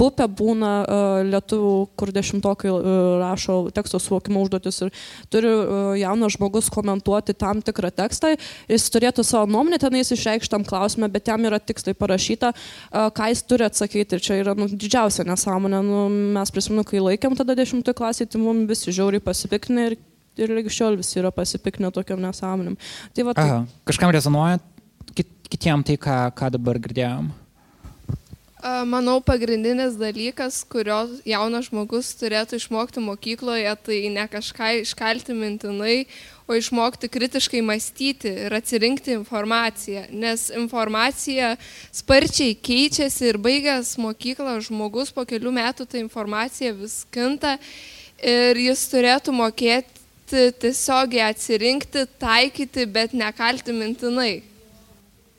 pupė būna uh, lietuvių, kur dešimtokai uh, rašo teksto suvokimo užduotis ir turi uh, jaunas žmogus komentuoti tam tikrą tekstą, jis turėtų savo nuomonę tenais išreikštam klausimą, bet jam yra tiksliai parašyta, ką jis turi atsakyti. Ir čia yra nu, didžiausia nesąmonė. Nu, mes prisimenu, kai laikėm tada dešimtoje klasėje, tai mums visi žiauriai pasipiknė ir, ir lygi šiol visi yra pasipiknę tokiam nesąmonėm. Tai va, tai, Aha. Kažkam rezonuoja, kit, kitiem tai, ką, ką dabar girdėjom. Manau, pagrindinis dalykas, kurio jaunas žmogus turėtų išmokti mokykloje, tai ne kažką iškalti mintinai, o išmokti kritiškai mąstyti ir atsirinkti informaciją. Nes informacija sparčiai keičiasi ir baigęs mokyklą žmogus po kelių metų ta informacija vis kinta ir jis turėtų mokėti tiesiogiai atsirinkti, taikyti, bet nekalti mintinai.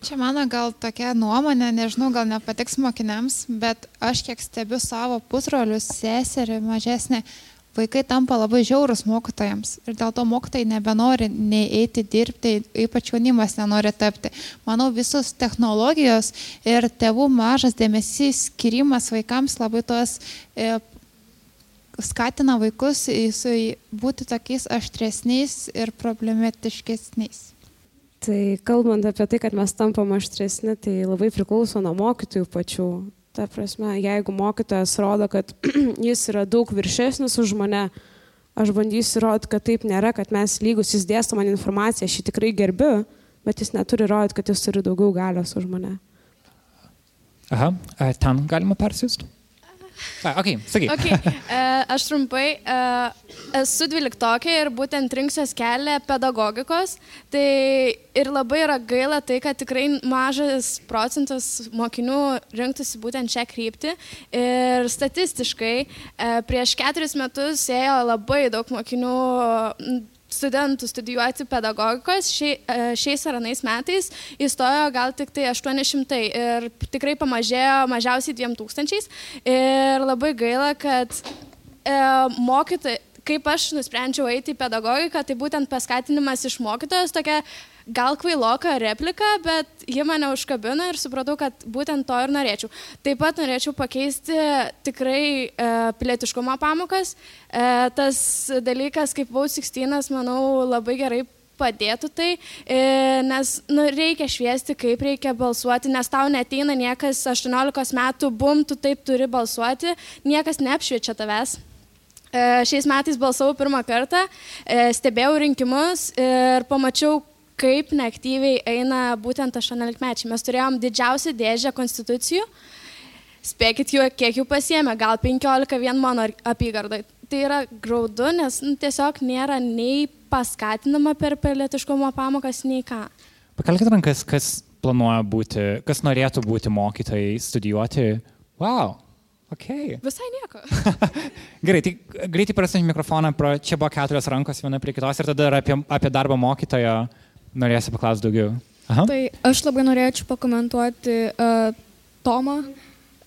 Čia mano gal tokia nuomonė, nežinau, gal nepatiks mokiniams, bet aš kiek stebiu savo pusrolius, seserį mažesnė, vaikai tampa labai žiaurus mokytojams ir dėl to mokytojai nebenori nei eiti dirbti, ypač jaunimas nenori tapti. Manau, visos technologijos ir tėvų mažas dėmesys skirimas vaikams labai tos e, skatina vaikus į- su- būti tokiais aštresniais ir problematiškesniais. Tai kalbant apie tai, kad mes tampam aštresni, tai labai priklauso nuo mokytojų pačių. Ta prasme, jeigu mokytojas rodo, kad (clears throat) jis yra daug viršesnis už mane, aš bandysiu įrodyti, kad taip nėra, kad mes lygus, jis dėsto man informaciją, aš jį tikrai gerbiu, bet jis neturi rodyti, kad jis turi daugiau galios už mane. Aha, ten galima persiųsti? Ok, sakyk. Okay. e, Aš trumpai e, esu dvyliktokė ir būtent rinksiuos kelią pedagogikos. Tai ir labai yra gaila tai, kad tikrai mažas procentas mokinių rinktųsi būtent šią kryptį. Ir statistiškai e, prieš keturis metus ėjo labai daug mokinių studentų studijuoti pedagogikos šia, e, šiais ar anais metais įstojo gal tik tai 800 ir tikrai pamažėjo mažiausiai 2000 ir labai gaila, kad e, mokytojai, kaip aš nusprendžiau eiti į pedagogiką, tai būtent paskatinimas iš mokytojos tokia gal kvailoka replika, bet ji mane užkabino ir supratau, kad būtent to ir norėčiau. Taip pat norėčiau pakeisti tikrai e, pilietiškumo pamokas. E, tas dalykas kaip Vaus 16, manau, labai gerai padėtų tai, e, nes nu, reikia šviesti, kaip reikia balsuoti, nes tau neteina niekas 18 metų, bum, tu taip turi balsuoti, niekas neapšviečia tavęs. E, šiais metais balsavau pirmą kartą, e, stebėjau rinkimus ir pamačiau, kaip neaktyviai eina būtent 18-mečiai. Mes turėjom didžiausią dėžę konstitucijų. Spėkit, jų, kiek jų pasiemė, gal 15 vien mano apygardai. Tai yra graudu, nes nu, tiesiog nėra nei paskatinama per pilietiškumo pamokas, nei ką. Pakelkite rankas, kas planuoja būti, kas norėtų būti mokytojai, studijuoti. Wow. Okay. Visai nieko. (laughs) Gerai, tai greitai prasinti mikrofoną, pro, čia buvo keturios rankos viena prie kitos ir tada apie, apie darbą mokytojo norėsi paklausti daugiau. Aha. Tai aš labai norėčiau pakomentuoti uh, Tomą.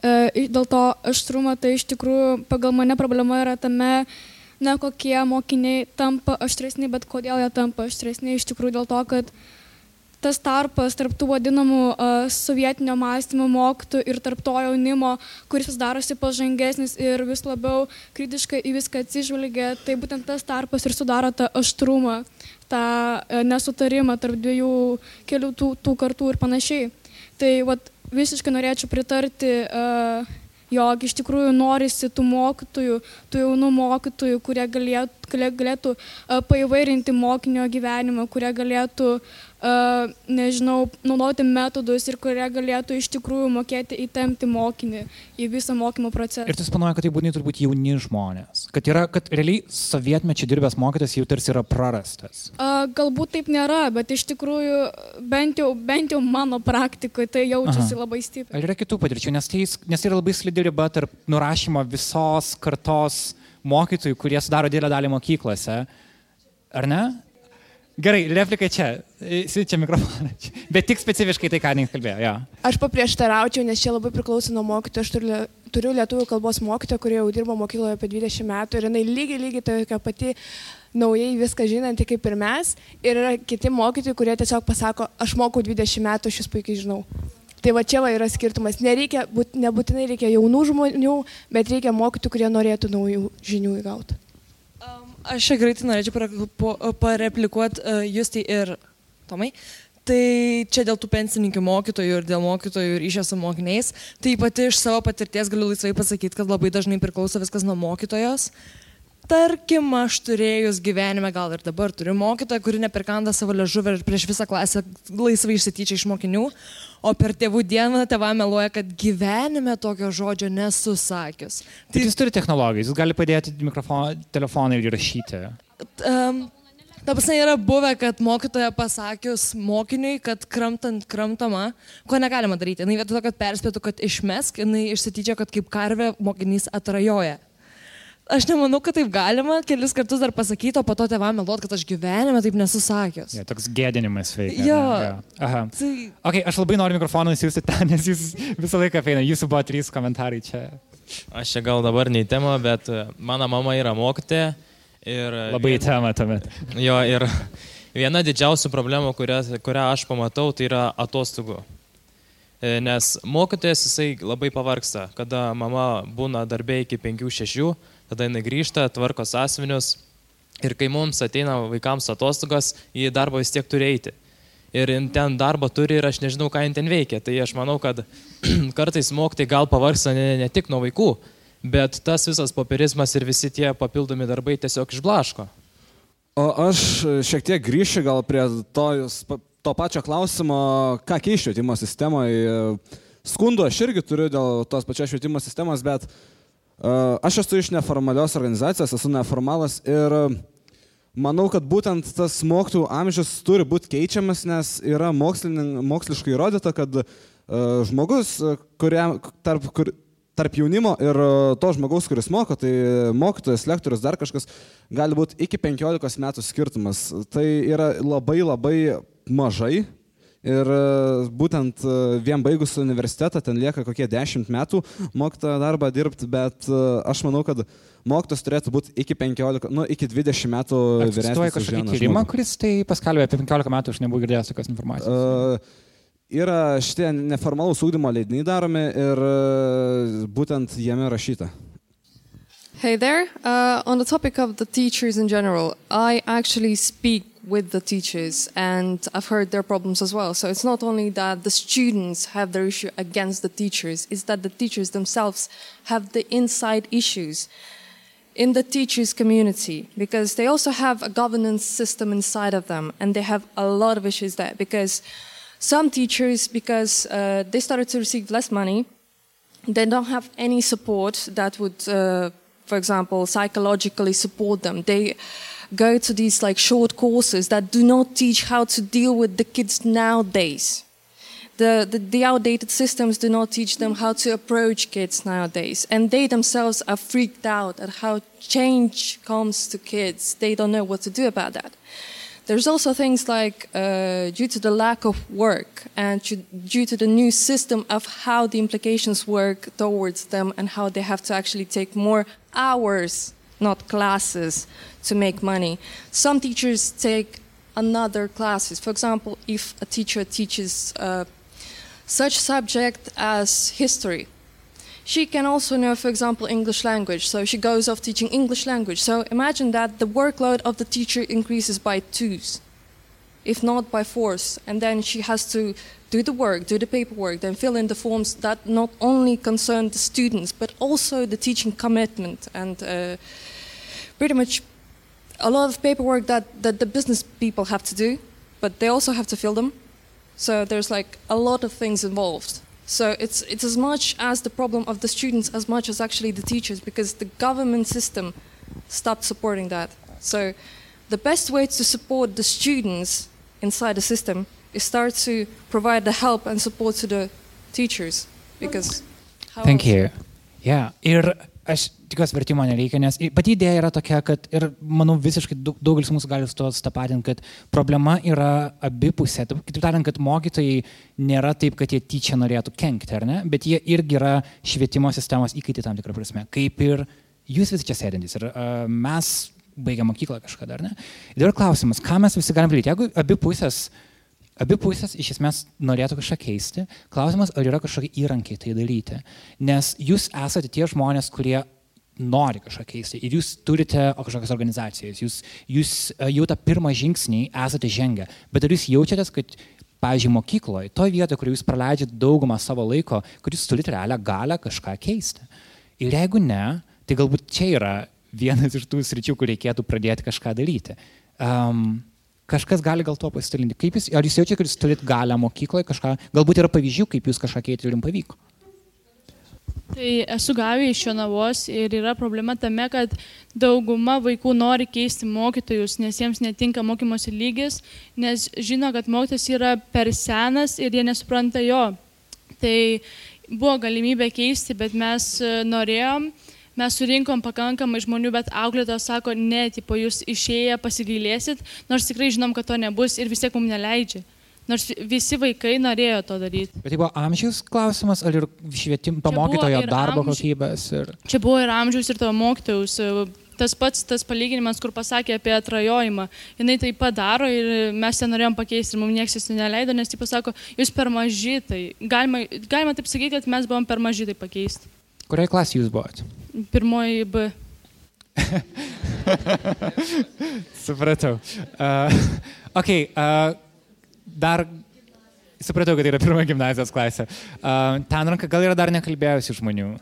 Uh, dėl to aštrumo, tai iš tikrųjų pagal mane problema yra tame, ne kokie mokiniai tampa aštresni, bet kodėl jie tampa aštresni. Iš tikrųjų dėl to, kad tas tarpas tarp tų vadinamų uh, sovietinio mąstymo mokytojų ir tarp to jaunimo, kuris vis darosi pažangesnis ir vis labiau kritiškai į viską atsižvelgia, tai būtent tas tarpas ir sudaro tą aštrumą, tą uh, nesutarimą tarp dviejų kelių tų, tų kartų ir panašiai. Tai vat, visiškai norėčiau pritarti uh, jog iš tikrųjų norisi tų mokytojų, tų jaunų mokytojų, kurie galėtų, galėtų paivairinti mokinio gyvenimą, kurie galėtų nežinau, naudoti metodus ir kurie galėtų iš tikrųjų mokėti įtempti mokinį į visą mokymo procesą. Ir tu planuoji, kad tai būtų turbūt jauni žmonės. Kad, yra, kad realiai sovietmečio dirbęs mokytas jau tarsi yra prarastas. A, galbūt taip nėra, bet iš tikrųjų bent jau, bent jau mano praktikoje tai jaučiasi Aha. labai stipriai. Ar yra kitų patirčių, nes tai, nes tai yra labai slidi riba tarp nurašymo visos kartos mokytojų, kurie sudaro didelę dalį mokyklose. Ar ne? Gerai, replika čia. Siunčia mikrofoną. (laughs) Bet tik specifiškai tai, ką Nink kalbėjo. Ja. Aš paprieštaraučiau, nes čia labai priklauso nuo mokytojo. Aš turiu, turiu lietuvių kalbos mokytoją, kurie jau dirbo mokykloje apie 20 metų ir jinai lygiai, lygiai tokia pati naujai viską žinanti kaip ir mes. Ir yra kiti mokytojai, kurie tiesiog pasako, aš mokau 20 metų, aš jūs puikiai žinau. Tai va čia va yra skirtumas. Nereikia, būt, nebūtinai reikia jaunų žmonių, bet reikia mokytojų, kurie norėtų naujų žinių įgauti. Aš čia greitai norėčiau pareplikuoti uh, Justai ir Tomai. Tai čia dėl tų pensininkų mokytojų ir dėl mokytojų ryšio su mokiniais. Tai pati iš savo patirties galiu laisvai pasakyti, kad labai dažnai priklauso viskas nuo mokytojos. Tarkim, aš turėjus gyvenime, gal ir dabar turiu mokytoją, kuri neperkanda savo ležuvę ir prieš visą klasę laisvai išsityčia iš mokinių, o per tėvų dieną tėvą meluoja, kad gyvenime tokio žodžio nesusakius. Tai jis turi technologijas, jis gali padėti telefoną ir įrašyti. Um, Ta prasme yra buvę, kad mokytoja pasakius mokiniui, kad kramtant kramtama, ko negalima daryti. Jis vietoj to, kad perspėtų, kad išmesk, jinai išsityčia, kad kaip karvė mokinys atrajoja. Aš nemanau, kad taip galima kelis kartus dar pasakyti, o po to tėvam meluot, kad aš gyvenime taip nesusakęs. Ja, toks gėdinimas veikia. Jo. Ja. Aha. Tai... Okay, aš labai noriu mikrofoną įsiųsti ten, nes jūs visą laiką feina. Jūsų buvo trys komentarai čia. Aš čia gal dabar ne į temą, bet e, mano mama yra mokytė. Ir e, labai į temą tuomet. Jo, ir (laughs) viena didžiausių problemų, kurią, kurią aš pamatau, tai yra atostogų. E, nes mokytojas jisai labai pavarksta, kada mama būna darbė iki 5-6 tada jinai grįžta, tvarko sąsvinius ir kai mums ateina vaikams atostogos, į darbą vis tiek turi eiti. Ir ten darbo turi ir aš nežinau, ką jin ten veikia. Tai aš manau, kad (clears throat) kartais mokytai gal pavargsta ne, ne tik nuo vaikų, bet tas visas popierizmas ir visi tie papildomi darbai tiesiog išblaško. O aš šiek tiek grįšiu gal prie to, to pačio klausimo, ką keisti švietimo sistemoje. Skundų aš irgi turiu dėl tos pačios švietimo sistemos, bet uh, Aš esu iš neformalios organizacijos, esu neformalas ir manau, kad būtent tas mokytojų amžius turi būti keičiamas, nes yra moksliškai įrodyta, kad žmogus, kuriam, tarp, kur, tarp jaunimo ir to žmogaus, kuris moko, tai mokytojas, lektorius, dar kažkas, gali būti iki 15 metų skirtumas. Tai yra labai labai mažai. Ir e, būtent e, vien baigus universitetą, ten lieka kokie 10 metų mokytojo darbą dirbti, bet aš manau, kad mokytas turėtų būti iki 15, nu, iki 20 metų vyresnis. Egzistuoja kažkokį tyrimą, kuris tai paskelbė apie 15 metų, aš nebuvau girdėjęs tokios informacijos. Uh, yra šitie neformalūs ūkdymo leidiniai daromi ir būtent jame rašyta. Hey there. Uh, on the topic of the teachers in general, I actually speak with the teachers and I've heard their problems as well. So it's not only that the students have their issue against the teachers, it's that the teachers themselves have the inside issues. in the teachers community because they also have a governance system inside of them and they have a lot of issues there because some teachers because uh, they started to receive less money they don't have any support that would uh, for example psychologically support them they go to these like short courses that do not teach how to deal with the kids nowadays the, the, the, outdated systems do not teach them how to approach kids nowadays. And they themselves are freaked out at how change comes to kids. They don't know what to do about that. There's also things like uh, due to the lack of work and due to the new system of how the implications work towards them and how they have to actually take more hours, not classes, to make money. Some teachers take another classes. For example, if a teacher teaches uh, such subject as history. She can also know, for example, English language, so she goes off teaching English language. So imagine that the workload of the teacher increases by twos, if not by fours, and then she has to do the work, do the paperwork, then fill in the forms that not only concern the students, but also the teaching commitment and uh, pretty much a lot of paperwork that, that the business people have to do, but they also have to fill them. So there's like a lot of things involved. So it's, it's as much as the problem of the students as much as actually the teachers because the government system stopped supporting that. So the best way to support the students inside the system is start to provide the help and support to the teachers because Thank you. Yeah. Ir aš tikiuosi vertimo nereikia, nes pati idėja yra tokia, kad ir manau visiškai daugelis mūsų gali su to stapatinti, kad problema yra abipusė. Kitaip tariant, kad mokytojai nėra taip, kad jie tyčia norėtų kenkti, ar ne, bet jie irgi yra švietimo sistemos įkaitį tam tikrą prasme, kaip ir jūs visi čia sėdintys ir uh, mes baigę mokyklą kažkada, ar ne. Ir dabar klausimas, ką mes visi galim daryti, jeigu abi pusės Abi pusės iš esmės norėtų kažką keisti. Klausimas, ar yra kažkokie įrankiai tai daryti. Nes jūs esate tie žmonės, kurie nori kažką keisti ir jūs turite kažkokias organizacijas, jūs, jūs e, jau tą pirmą žingsnį esate žengę, bet ar jūs jaučiatės, kad, pavyzdžiui, mokykloje, toje vietoje, kur jūs praleidžiate daugumą savo laiko, kur jūs turite realią galę kažką keisti. Ir jeigu ne, tai galbūt čia yra vienas iš tų sričių, kur reikėtų pradėti kažką daryti. Um, kažkas gali gal to pasidalinti. Kaip jūs, ar jūs jaučiate, kad jūs turite galę mokykloje kažką, galbūt yra pavyzdžių, kaip jūs kažką keitėte ir jums pavyko? Tai esu gavę iš Jonavos ir yra problema tame, kad dauguma vaikų nori keisti mokytojus, nes jiems netinka mokymosi lygis, nes žino, kad mokytas yra per senas ir jie nesupranta jo. Tai buvo galimybė keisti, bet mes e, norėjom, mes surinkom pakankamai žmonių, bet auklėtojas sako, ne, tipo, jūs išėję pasigailėsit, nors tikrai žinom, kad to nebus ir vis tiek mums neleidžia. Nors visi vaikai norėjo to daryti. Bet tai buvo amžiaus klausimas, ar ir švietim, to mokytojo darbo amž... kokybės? Ir... Čia buvo ir amžiaus, ir tavo mokytojus. Tas pats tas palyginimas, kur pasakė apie atrajojimą. Jis tai padaro ir mes ten norėjom pakeisti ir mums niekas jis neleido, nes jis pasako, jūs per maži. Tai galima, galima taip sakyti, kad mes buvom per maži tai pakeisti. Kurioje klasėje jūs buvote? Pirmoji B. (laughs) Supratau. Uh, okay, uh, dar supratau, kad tai yra pirma gimnazijos klasė. Ten gal yra dar nekalbėjusių žmonių.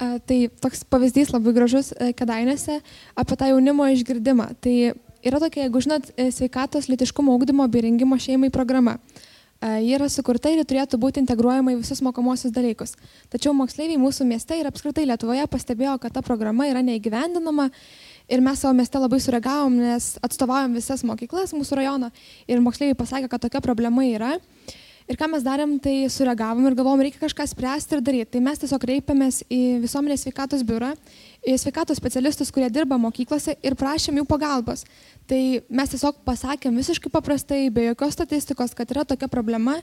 Tai toks pavyzdys labai gražus uh, Kedainėse apie tą jaunimo išgirdimą. Tai yra tokia, jeigu žinot, e, sveikatos litiškumo augdymo bei rengimo šeimai programa. Ji yra sukurta ir turėtų būti integruojama į visus mokomosius dalykus. Tačiau moksleiviai mūsų mieste ir apskritai Lietuvoje pastebėjo, kad ta programa yra neįgyvendinama Ir mes savo mieste labai sureagavom, nes atstovaujam visas mokyklas mūsų rajono ir moksleiviai pasakė, kad tokia problema yra. Ir ką mes darėm, tai sureagavom ir galvom, reikia kažką spręsti ir daryti. Tai mes tiesiog kreipėmės į visuomenės sveikatos biurą, į sveikatos specialistus, kurie dirba mokyklose ir prašėm jų pagalbos. Tai mes tiesiog pasakėm visiškai paprastai, be jokios statistikos, kad yra tokia problema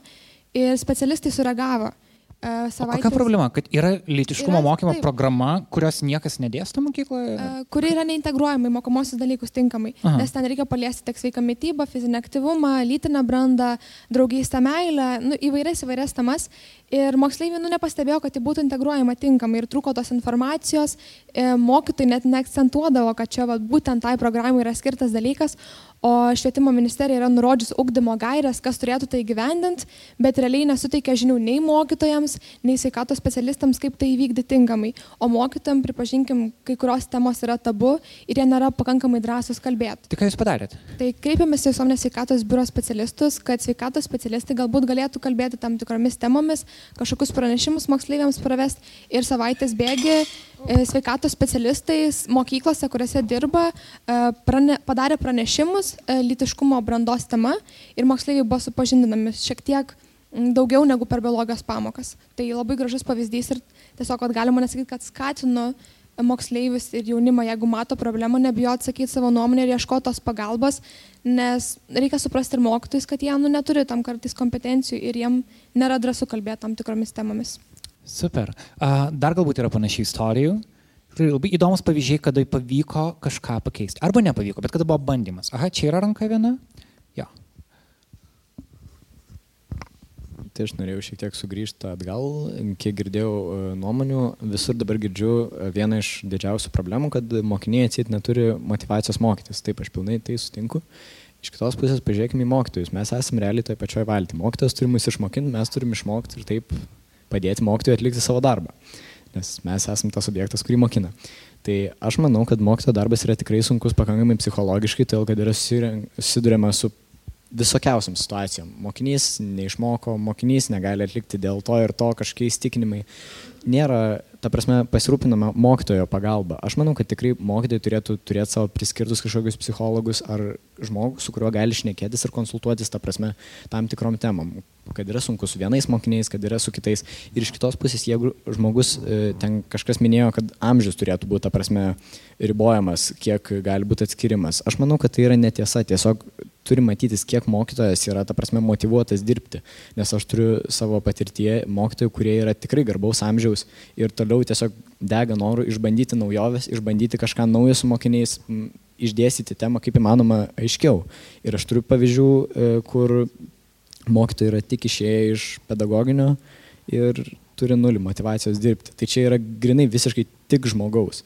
ir specialistai sureagavo. Savaitės... Kokia problema? Kad yra lytiškumo yra, mokymo taip, programa, kurios niekas nedėsto mokykloje? Uh, kuri yra neintegruojama į mokomosius dalykus tinkamai. Aha. Nes ten reikia paliesti tiek sveiką mytybą, fizinį aktyvumą, lytinę brandą, draugystę, meilę, nu, įvairias įvairias temas. Ir moksleiviai nu, nepastebėjo, kad tai būtų integruojama tinkamai ir trūko tos informacijos, e, mokytojai net neakcentuodavo, kad čia va, būtent tai programai yra skirtas dalykas, o švietimo ministerija yra nurodžius ugdymo gairias, kas turėtų tai gyvendinti, bet realiai nesuteikia žinių nei mokytojams, nei sveikatos specialistams, kaip tai įvykdyti tinkamai. O mokytojams, pripažinkim, kai kurios temos yra tabu ir jie nėra pakankamai drąsus kalbėti. Tai ką jūs padarėte? Tai kreipėmės į visuomenės sveikatos biuro specialistus, kad sveikatos specialistai galbūt galėtų kalbėti tam tikromis temomis, kažkokius pranešimus moksleiviams pravesti ir savaitės bėgi e, sveikatos specialistais mokyklose, kuriuose dirba, e, prane, padarė pranešimus e, lytiškumo brandos tema ir moksleiviai buvo supažindinami šiek tiek daugiau negu per biologijos pamokas. Tai labai gražus pavyzdys ir tiesiog galima nesakyti, kad skatinu moksleivius ir jaunimą, jeigu mato problemą, nebijo atsakyti savo nuomonę ir ieškoti tos pagalbos, nes reikia suprasti ir mokytojus, kad jie nu, neturi tam kartais kompetencijų ir jiem nėra drąsu kalbėti tam tikromis temomis. Super. Dar galbūt yra panašių istorijų labai įdomus pavyzdžiai, kada pavyko kažką pakeisti. Arba nepavyko, bet kada buvo bandymas. Aha, čia yra ranka viena. Jo. Tai aš norėjau šiek tiek sugrįžti atgal, kiek girdėjau e, nuomonių, visur dabar girdžiu e, vieną iš didžiausių problemų, kad mokiniai atsit neturi motivacijos mokytis. Taip, aš pilnai tai sutinku. Iš kitos pusės pažiūrėkime į mokytojus. Mes esame realiai toje pačioje valtyje. Mokytojas turi mus išmokinti, mes turim išmokti ir taip padėti mokytojui atlikti savo darbą. Nes mes esame tas objektas, kurį mokina. Tai aš manau, kad mokytojo darbas yra tikrai sunkus pakankamai psichologiškai, todėl kad yra susidurima su visokiausiam situacijom. Mokinys neišmoko, mokinys negali atlikti dėl to ir to kažkokie įstikinimai. Nėra, ta prasme, pasirūpinama mokytojo pagalba. Aš manau, kad tikrai mokytojai turėtų turėti savo priskirtus kažkokius psichologus ar žmogų, su kuriuo gali šnekėtis ir konsultuotis, ta prasme, tam tikrom temam. Kad yra sunku su vienais mokiniais, kad yra su kitais. Ir iš kitos pusės, jeigu žmogus, e, ten kažkas minėjo, kad amžius turėtų būti, ta prasme, ribojamas, kiek gali būti atskirimas. Aš manau, kad tai yra netiesa. Tiesiog turi matytis, kiek mokytojas yra, ta prasme, motivuotas dirbti. Nes aš turiu savo patirtie mokytojų, kurie yra tikrai garbaus amžiaus ir toliau tiesiog dega noru išbandyti naujoves, išbandyti kažką naujo su mokiniais, išdėstyti temą kaip įmanoma aiškiau. Ir aš turiu pavyzdžių, e, kur mokytojai yra tik išėję iš pedagoginio ir turi nulį motivacijos dirbti. Tai čia yra grinai visiškai tik žmogaus.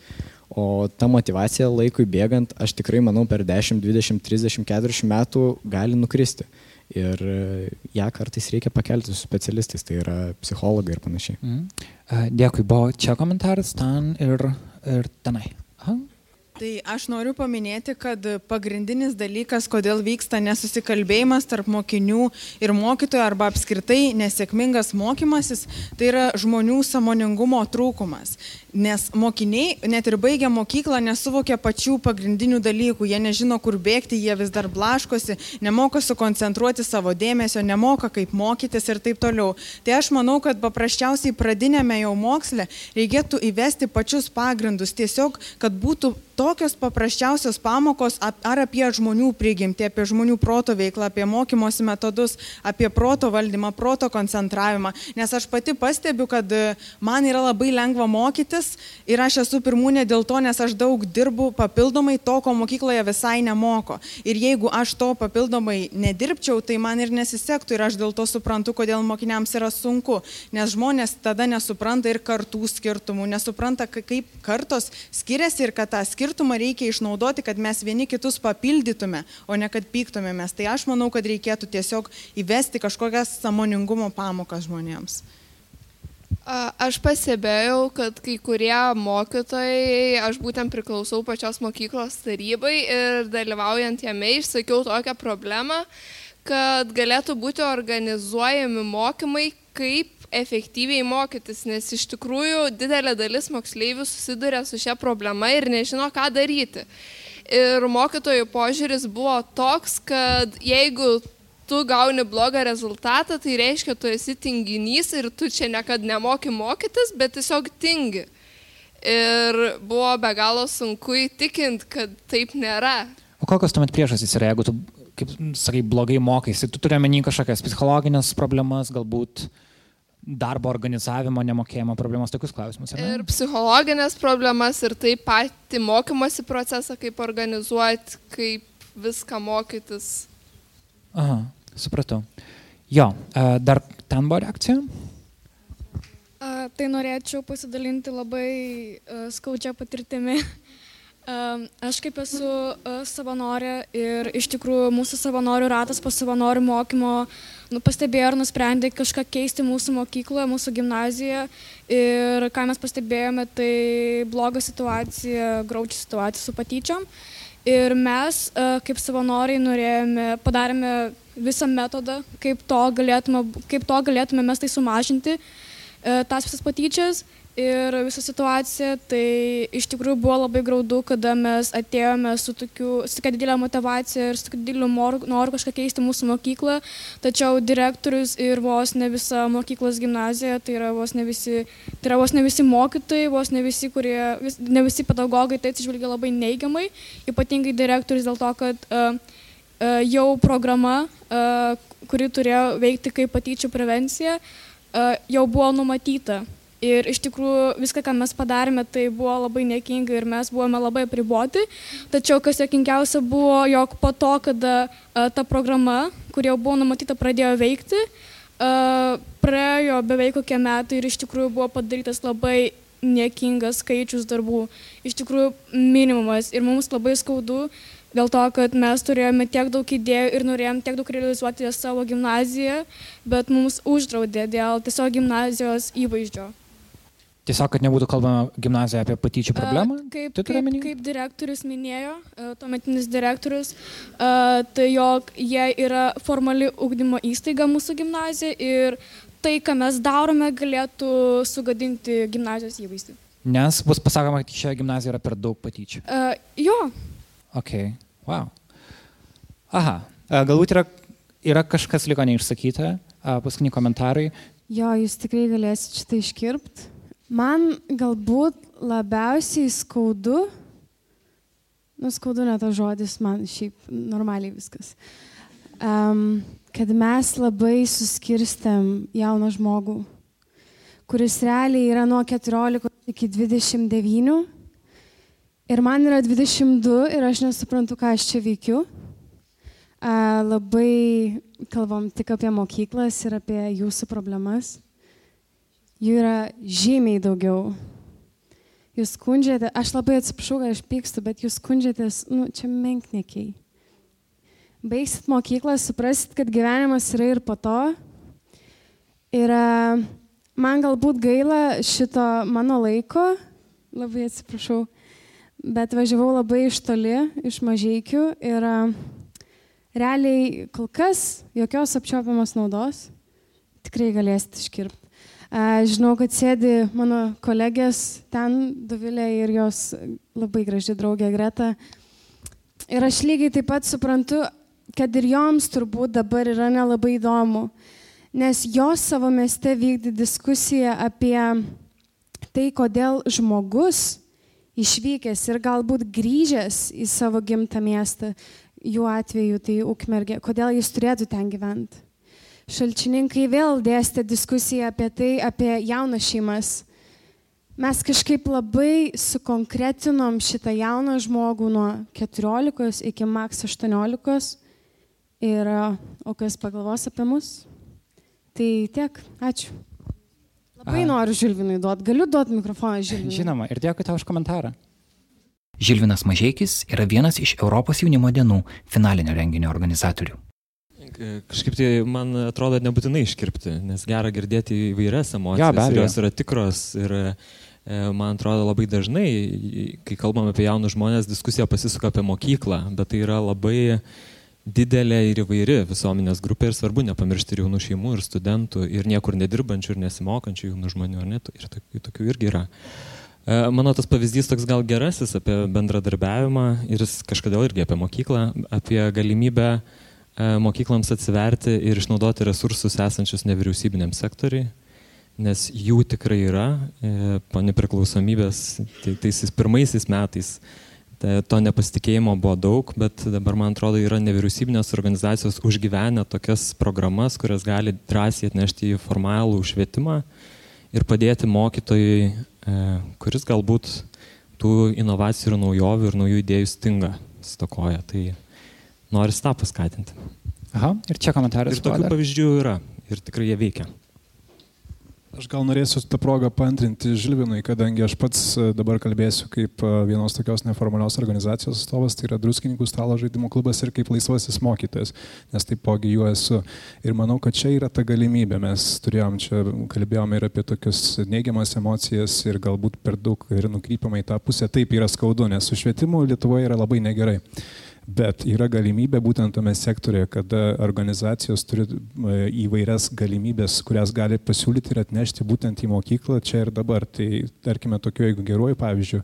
O ta motivacija laikui bėgant, aš tikrai manau, per 10, 20, 30, 40 metų gali nukristi. Ir e, ją kartais reikia pakelti su specialistais, tai yra psichologai ir panašiai. Mm. Dėkui, buvo čia komentaras, ten ir, ir tenai. Aha. Tai aš noriu paminėti, kad pagrindinis dalykas, kodėl vyksta nesusikalbėjimas tarp mokinių ir mokytojų arba apskritai nesėkmingas mokymasis, tai yra žmonių samoningumo trūkumas. Nes mokiniai, net ir baigę mokyklą, nesuvokia pačių pagrindinių dalykų, jie nežino, kur bėgti, jie vis dar blaškosi, nemoka sukoncentruoti savo dėmesio, nemoka kaip mokytis ir taip toliau. Tai aš manau, kad paprasčiausiai pradinėme jau moksle reikėtų įvesti pačius pagrindus, tiesiog, kad būtų tokios paprasčiausios pamokos ar apie žmonių prigimtį, apie žmonių proto veiklą, apie mokymosi metodus, apie proto valdymą, proto koncentravimą. Nes aš pati pastebiu, kad man yra labai lengva mokytis mokytis ir aš esu pirmūnė dėl to, nes aš daug dirbu papildomai to, ko mokykloje visai nemoko. Ir jeigu aš to papildomai nedirbčiau, tai man ir nesisektų ir aš dėl to suprantu, kodėl mokiniams yra sunku, nes žmonės tada nesupranta ir kartų skirtumų, nesupranta, kaip kartos skiriasi ir kad tą skirtumą reikia išnaudoti, kad mes vieni kitus papildytume, o ne kad pyktumėmės. Tai aš manau, kad reikėtų tiesiog įvesti kažkokias samoningumo pamokas žmonėms. Aš pastebėjau, kad kai kurie mokytojai, aš būtent priklausau pačios mokyklos tarybai ir dalyvaujant jame išsakiau tokią problemą, kad galėtų būti organizuojami mokymai, kaip efektyviai mokytis, nes iš tikrųjų didelė dalis moksleivių susiduria su šia problema ir nežino, ką daryti. Ir mokytojų požiūris buvo toks, kad jeigu tu gauni blogą rezultatą, tai reiškia, tu esi tinginys ir tu čia nekad nemoki mokytis, bet tiesiog tingi. Ir buvo be galo sunku įtikinti, kad taip nėra. O kokios tuomet priežastys yra, jeigu tu, kaip sakai, blogai mokaisi, tu turi menį kažkokias psichologinės problemas, galbūt darbo organizavimo nemokėjimo problemas, tokius klausimus. Ir psichologinės problemas, ir taip pat mokymosi procesą, kaip organizuoti, kaip viską mokytis. Aha, supratau. Jo, dar ten buvo reakcija? A, tai norėčiau pasidalinti labai uh, skaudžią patirtimį. Uh, (laughs) aš kaip esu uh, savanorė ir iš tikrųjų mūsų savanorių ratas po savanorių mokymo nu, pastebėjo ir nusprendė kažką keisti mūsų mokykloje, mūsų gimnazijoje. Ir ką mes pastebėjome, tai bloga situacija, graučia situacija su patyčiom. Ir mes uh, kaip savanoriai norėjome, padarėme visą metodą, kaip to galėtume, kaip to galėtume mes tai sumažinti. E, tas visas patyčias ir visą situaciją. Tai iš tikrųjų buvo labai graudu, kada mes atėjome su, tokiu, su tokia didelė motivacija ir su tokiu dideliu noru, noru kažką keisti mūsų mokyklą, tačiau direktorius ir vos ne visa mokyklos gimnazija, tai yra vos ne visi, tai yra vos ne visi mokytojai, vos ne visi, kurie, vis, ne visi pedagogai tai atsižvelgia labai neigiamai, ypatingai direktorius dėl to, kad uh, uh, jau programa, uh, kuri turėjo veikti kaip patyčių prevencija, uh, jau buvo numatyta. Ir iš tikrųjų viską, ką mes padarėme, tai buvo labai nekinga ir mes buvome labai apriboti. Tačiau kas jokingiausia buvo, jog po to, kada a, ta programa, kuri jau buvo numatyta, pradėjo veikti, a, praėjo beveik kokie metai ir iš tikrųjų buvo padarytas labai nekingas skaičius darbų. Iš tikrųjų minimumas ir mums labai skaudu, dėl to, kad mes turėjome tiek daug idėjų ir norėjom tiek daug realizuoti savo gimnaziją, bet mums uždraudė dėl tiesiog gimnazijos įvaizdžio. Tiesiog, kad nebūtų kalbama gimnazijoje apie patyčių problemą? Kaip, tai kaip, kaip direktorius minėjo, tuometinis direktorius, tai jog jie yra formali ugdymo įstaiga mūsų gimnazija ir tai, ką mes darome, galėtų sugadinti gimnazijos įvaizdį. Nes bus pasakoma, kad šioje gimnazijoje yra per daug patyčių. Uh, jo, Ok, wow. Aha, galbūt yra, yra kažkas liko neišsakyta, paskutiniai komentarai. Jo, jūs tikrai galėsite šitą iškirpti. Man galbūt labiausiai skaudu, nu skaudu ne tas žodis, man šiaip normaliai viskas, um, kad mes labai suskirstėm jauną žmogų, kuris realiai yra nuo 14 iki 29 Ir man yra 22 ir aš nesuprantu, ką aš čia veikiu. A, labai kalbam tik apie mokyklas ir apie jūsų problemas. Jų yra žymiai daugiau. Jūs skundžiate, aš labai atsiprašau, kad aš pykstu, bet jūs skundžiatės, nu, čia menknekiai. Baigsit mokyklą, suprasit, kad gyvenimas yra ir po to. Ir a, man galbūt gaila šito mano laiko, labai atsiprašau, bet važiavau labai iš toli, iš mažiekių ir realiai kol kas jokios apčiopiamos naudos tikrai galėsit iškirpti. Žinau, kad sėdi mano kolegės ten, Dovilė ir jos labai graži draugė Greta. Ir aš lygiai taip pat suprantu, kad ir joms turbūt dabar yra nelabai įdomu, nes jos savo mieste vykdė diskusiją apie tai, kodėl žmogus išvykęs ir galbūt grįžęs į savo gimtą miestą, jų atveju tai Ukmergė, kodėl jis turėtų ten gyventi. Šalčininkai vėl dėstė diskusiją apie tai, apie jaunas šeimas. Mes kažkaip labai sukonkretinom šitą jauną žmogų nuo 14 iki maks 18 ir o kas pagalvos apie mus? Tai tiek, ačiū. Labai noriu Žilvinui duoti. Galiu duoti mikrofoną Žilvinui. Žinoma, ir dėkui tau už komentarą. Žilvinas Mažieikis yra vienas iš Europos jaunimo dienų finalinio renginio organizatorių. Kažkaip tai man atrodo nebūtinai iškirpti, nes gera girdėti įvairias emocijas, ja, ir jos yra tikros ir e, man atrodo labai dažnai, kai kalbam apie jaunus žmonės, diskusija pasisuka apie mokyklą, bet tai yra labai uh, didelė ir įvairi visuomenės grupė ir svarbu nepamiršti ir jaunų šeimų, ir studentų, ir niekur nedirbančių, ir nesimokančių jaunų žmonių, ar ne? Ir tokių, tokių irgi yra. E, mano tas pavyzdys toks gal gerasis apie bendradarbiavimą ir jis kažkodėl irgi apie mokyklą, apie galimybę mokyklams atsiverti ir išnaudoti resursus esančius nevyriausybiniam sektoriai, nes jų tikrai yra. E, po nepriklausomybės, tai tais pirmaisiais metais to nepasitikėjimo buvo daug, bet dabar, man atrodo, yra nevyriausybinės organizacijos užgyvenę tokias programas, kurias gali drąsiai atnešti į formalų švietimą ir padėti mokytojai, e, kuris galbūt tų inovacijų ir naujovių ir naujų idėjų stinga, stokoja. Tai nori tą paskatinti. Aha, ir čia komentaras. Ir tokių pavyzdžių yra ir tikrai jie veikia. Aš gal norėsiu tą progą pantrinti Žilvinui, kadangi aš pats e, dabar kalbėsiu kaip e, vienos tokios neformalios organizacijos atstovas, tai yra Druskininkų stalo žaidimų klubas ir kaip laisvasis mokytojas, nes taipogi juo esu. Ir manau, kad čia yra ta galimybė. Mes turėjom čia, kalbėjome ir apie tokius neigiamas emocijas ir galbūt per daug ir nukrypama į tą pusę. Taip yra skaudu, nes su švietimu Lietuvoje yra labai negerai. Bet yra galimybė būtent tame sektorėje, kada organizacijos turi e, įvairias galimybės, kurias gali pasiūlyti ir atnešti būtent į mokyklą čia ir dabar. Tai tarkime, tokiu, jeigu geruoju pavyzdžiu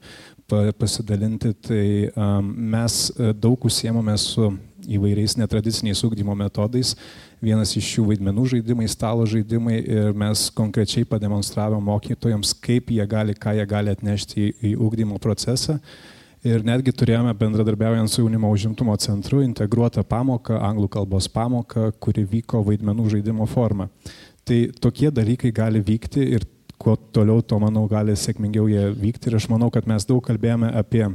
pasidalinti, tai um, mes e, daug užsiemame su įvairiais netradiciniais ūkdymo metodais. Vienas iš jų vaidmenų žaidimai, stalo žaidimai ir mes konkrečiai pademonstravome mokytojams, kaip jie gali, ką jie gali atnešti į, į ūkdymo procesą. Ir netgi turėjome bendradarbiaujant su jaunimo užimtumo centru integruotą pamoką, anglų kalbos pamoką, kuri vyko vaidmenų žaidimo forma. Tai tokie dalykai gali vykti ir kuo toliau, to manau, gali sėkmingiau jie vykti. Ir aš manau, kad mes daug kalbėjome apie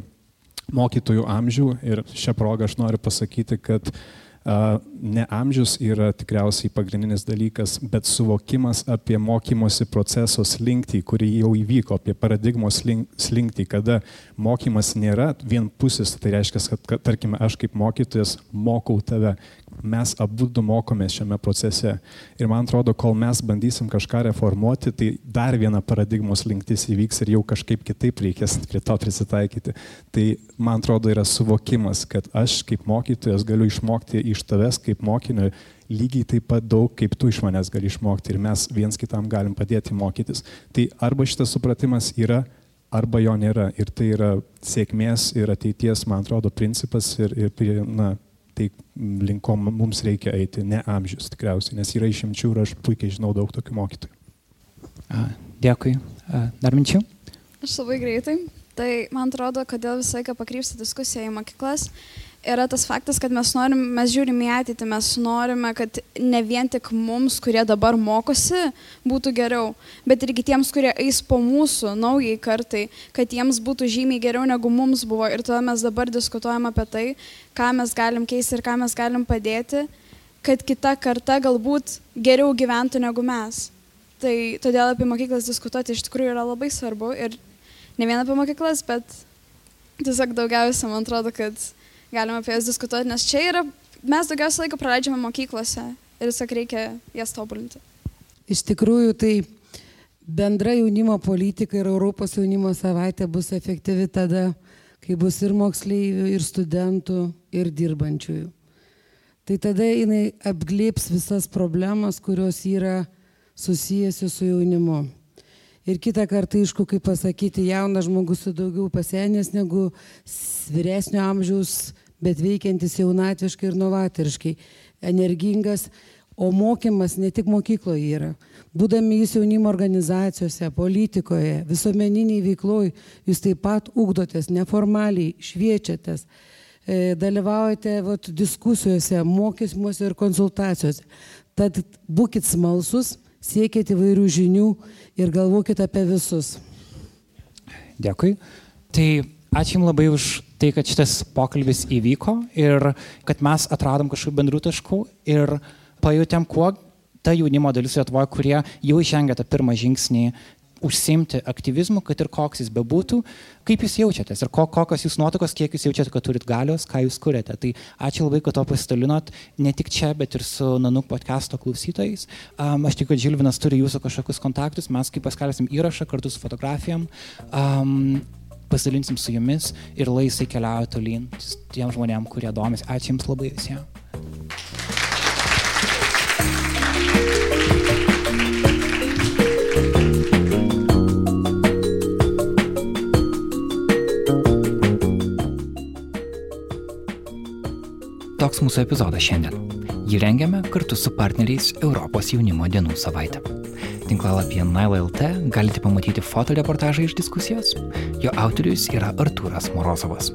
mokytojų amžių ir šią progą aš noriu pasakyti, kad uh, ne amžius yra tikriausiai pagrindinis dalykas, bet suvokimas apie mokymosi proceso slinktį, kuri jau įvyko, apie paradigmos slinktį, kada mokymas nėra vienpusis, tai reiškia, kad, kad tarkime, aš kaip mokytojas mokau tave, mes abu du mokomės šiame procese. Ir man atrodo, kol mes bandysim kažką reformuoti, tai dar viena paradigmos linktis įvyks ir jau kažkaip kitaip reikės prie to prisitaikyti. Tai man atrodo yra suvokimas, kad aš kaip mokytojas galiu išmokti iš tavęs kaip mokinio lygiai taip pat daug, kaip tu iš manęs gali išmokti ir mes viens kitam galim padėti mokytis. Tai arba šitas supratimas yra, arba jo nėra. Ir tai yra sėkmės ir ateities, man atrodo, principas ir, ir na, tai link ko mums reikia eiti, ne amžius tikriausiai, nes yra išimčių ir aš puikiai žinau daug tokių mokytojų. Dėkui. Dar minčių? Aš labai greitai. Tai man atrodo, kodėl visą laiką pakrypsta diskusija į mokyklas, yra tas faktas, kad mes norim, mes žiūrim į ateitį, mes norime, kad ne vien tik mums, kurie dabar mokosi, būtų geriau, bet ir kitiems, kurie eis po mūsų naujai kartai, kad jiems būtų žymiai geriau negu mums buvo. Ir tada mes dabar diskutuojam apie tai, ką mes galim keisti ir ką mes galim padėti, kad kita karta galbūt geriau gyventų negu mes. Tai todėl apie mokyklas diskutuoti iš tikrųjų yra labai svarbu ir ne vien apie mokyklas, bet tiesiog daugiausia man atrodo, kad galima apie jas diskutuoti, nes čia yra, mes daugiausiai laiko praleidžiame mokyklose ir tiesiog reikia jas tobulinti. Iš tikrųjų, tai bendra jaunimo politika ir Europos jaunimo savaitė bus efektyvi tada, kai bus ir moksleivių, ir studentų, ir dirbančiųjų. Tai tada jinai apglėps visas problemas, kurios yra susijęsi su jaunimu. Ir kitą kartą, aišku, kaip pasakyti, jaunas žmogus su daugiau pasienęs negu vyresnio amžiaus bet veikiantis jaunatviškai ir novatoriškai, energingas, o mokymas ne tik mokykloje yra. Būdami jūs jaunimo organizacijose, politikoje, visuomeniniai veikloj, jūs taip pat ugdotės neformaliai, šviečiatės, e, dalyvaujate vat, diskusijose, mokymuose ir konsultacijose. Tad būkite smalsus, siekite įvairių žinių ir galvokite apie visus. Dėkui. Tai ačiū Jums labai už tai, kad šitas pokalbis įvyko ir kad mes atradom kažkokių bendrų taškų ir pajutėm, kuo ta jaunimo dalis Lietuvoje, kurie jau išengė tą pirmą žingsnį užsimti aktyvizmu, kad ir koks jis bebūtų, kaip jūs jaučiatės ir ko, kokios jūs nuotakos, kiek jūs jaučiate, kad turit galios, ką jūs kuriate. Tai ačiū labai, kad to pasidalinot ne tik čia, bet ir su Nanuk podcast'o klausytojais. Um, aš tikiu, kad Žilvinas turi jūsų kažkokius kontaktus, mes kaip paskelbėsim įrašą kartu su fotografijom. Um, pasidalinsim su jumis ir laisvai keliauja tolyn tiem žmonėm, kurie domisi. Ačiū Jums labai visiems. toks mūsų epizodas šiandien. Jį rengiame kartu su partneriais Europos jaunimo dienų savaitę. Tinklalapyje Naila.lt galite pamatyti fotoreportažą iš diskusijos. Jo autorius yra Artūras Morozovas.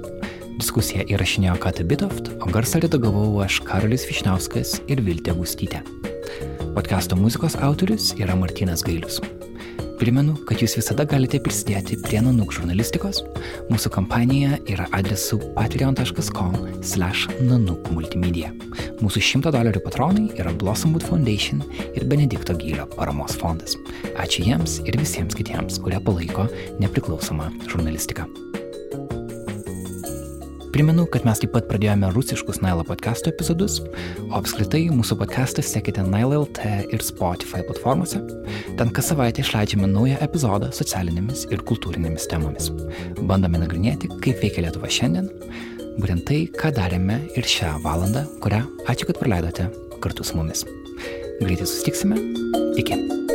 Diskusiją įrašinėjo Kata Bitoft, o garsą redagavau aš Karolis Višniauskas ir Viltė Gustytė. Podcasto muzikos autorius yra Martinas Gailius. Primenu, kad jūs visada galite prisidėti prie Nanuk žurnalistikos. Mūsų kampanija yra adresu patreon.com/nanuk multimedia. Mūsų 100 dolerių patronai yra Blossomwood Foundation ir Benedikto Gylio paramos fondas. Ačiū jiems ir visiems kitiems, kurie palaiko nepriklausomą žurnalistiką. Primenu, kad mes taip pat pradėjome rusiškus Nailo podcastų epizodus, o apskritai mūsų podcastą sekite Nailo.lt ir Spotify platformose. Ten kas savaitę išleidžiame naują epizodą socialinėmis ir kultūrinėmis temomis. Bandome nagrinėti, kaip veikia Lietuva šiandien, būtent tai, ką darėme ir šią valandą, kurią ačiū, kad praleidote kartu su mumis. Greitai susitiksime. Iki.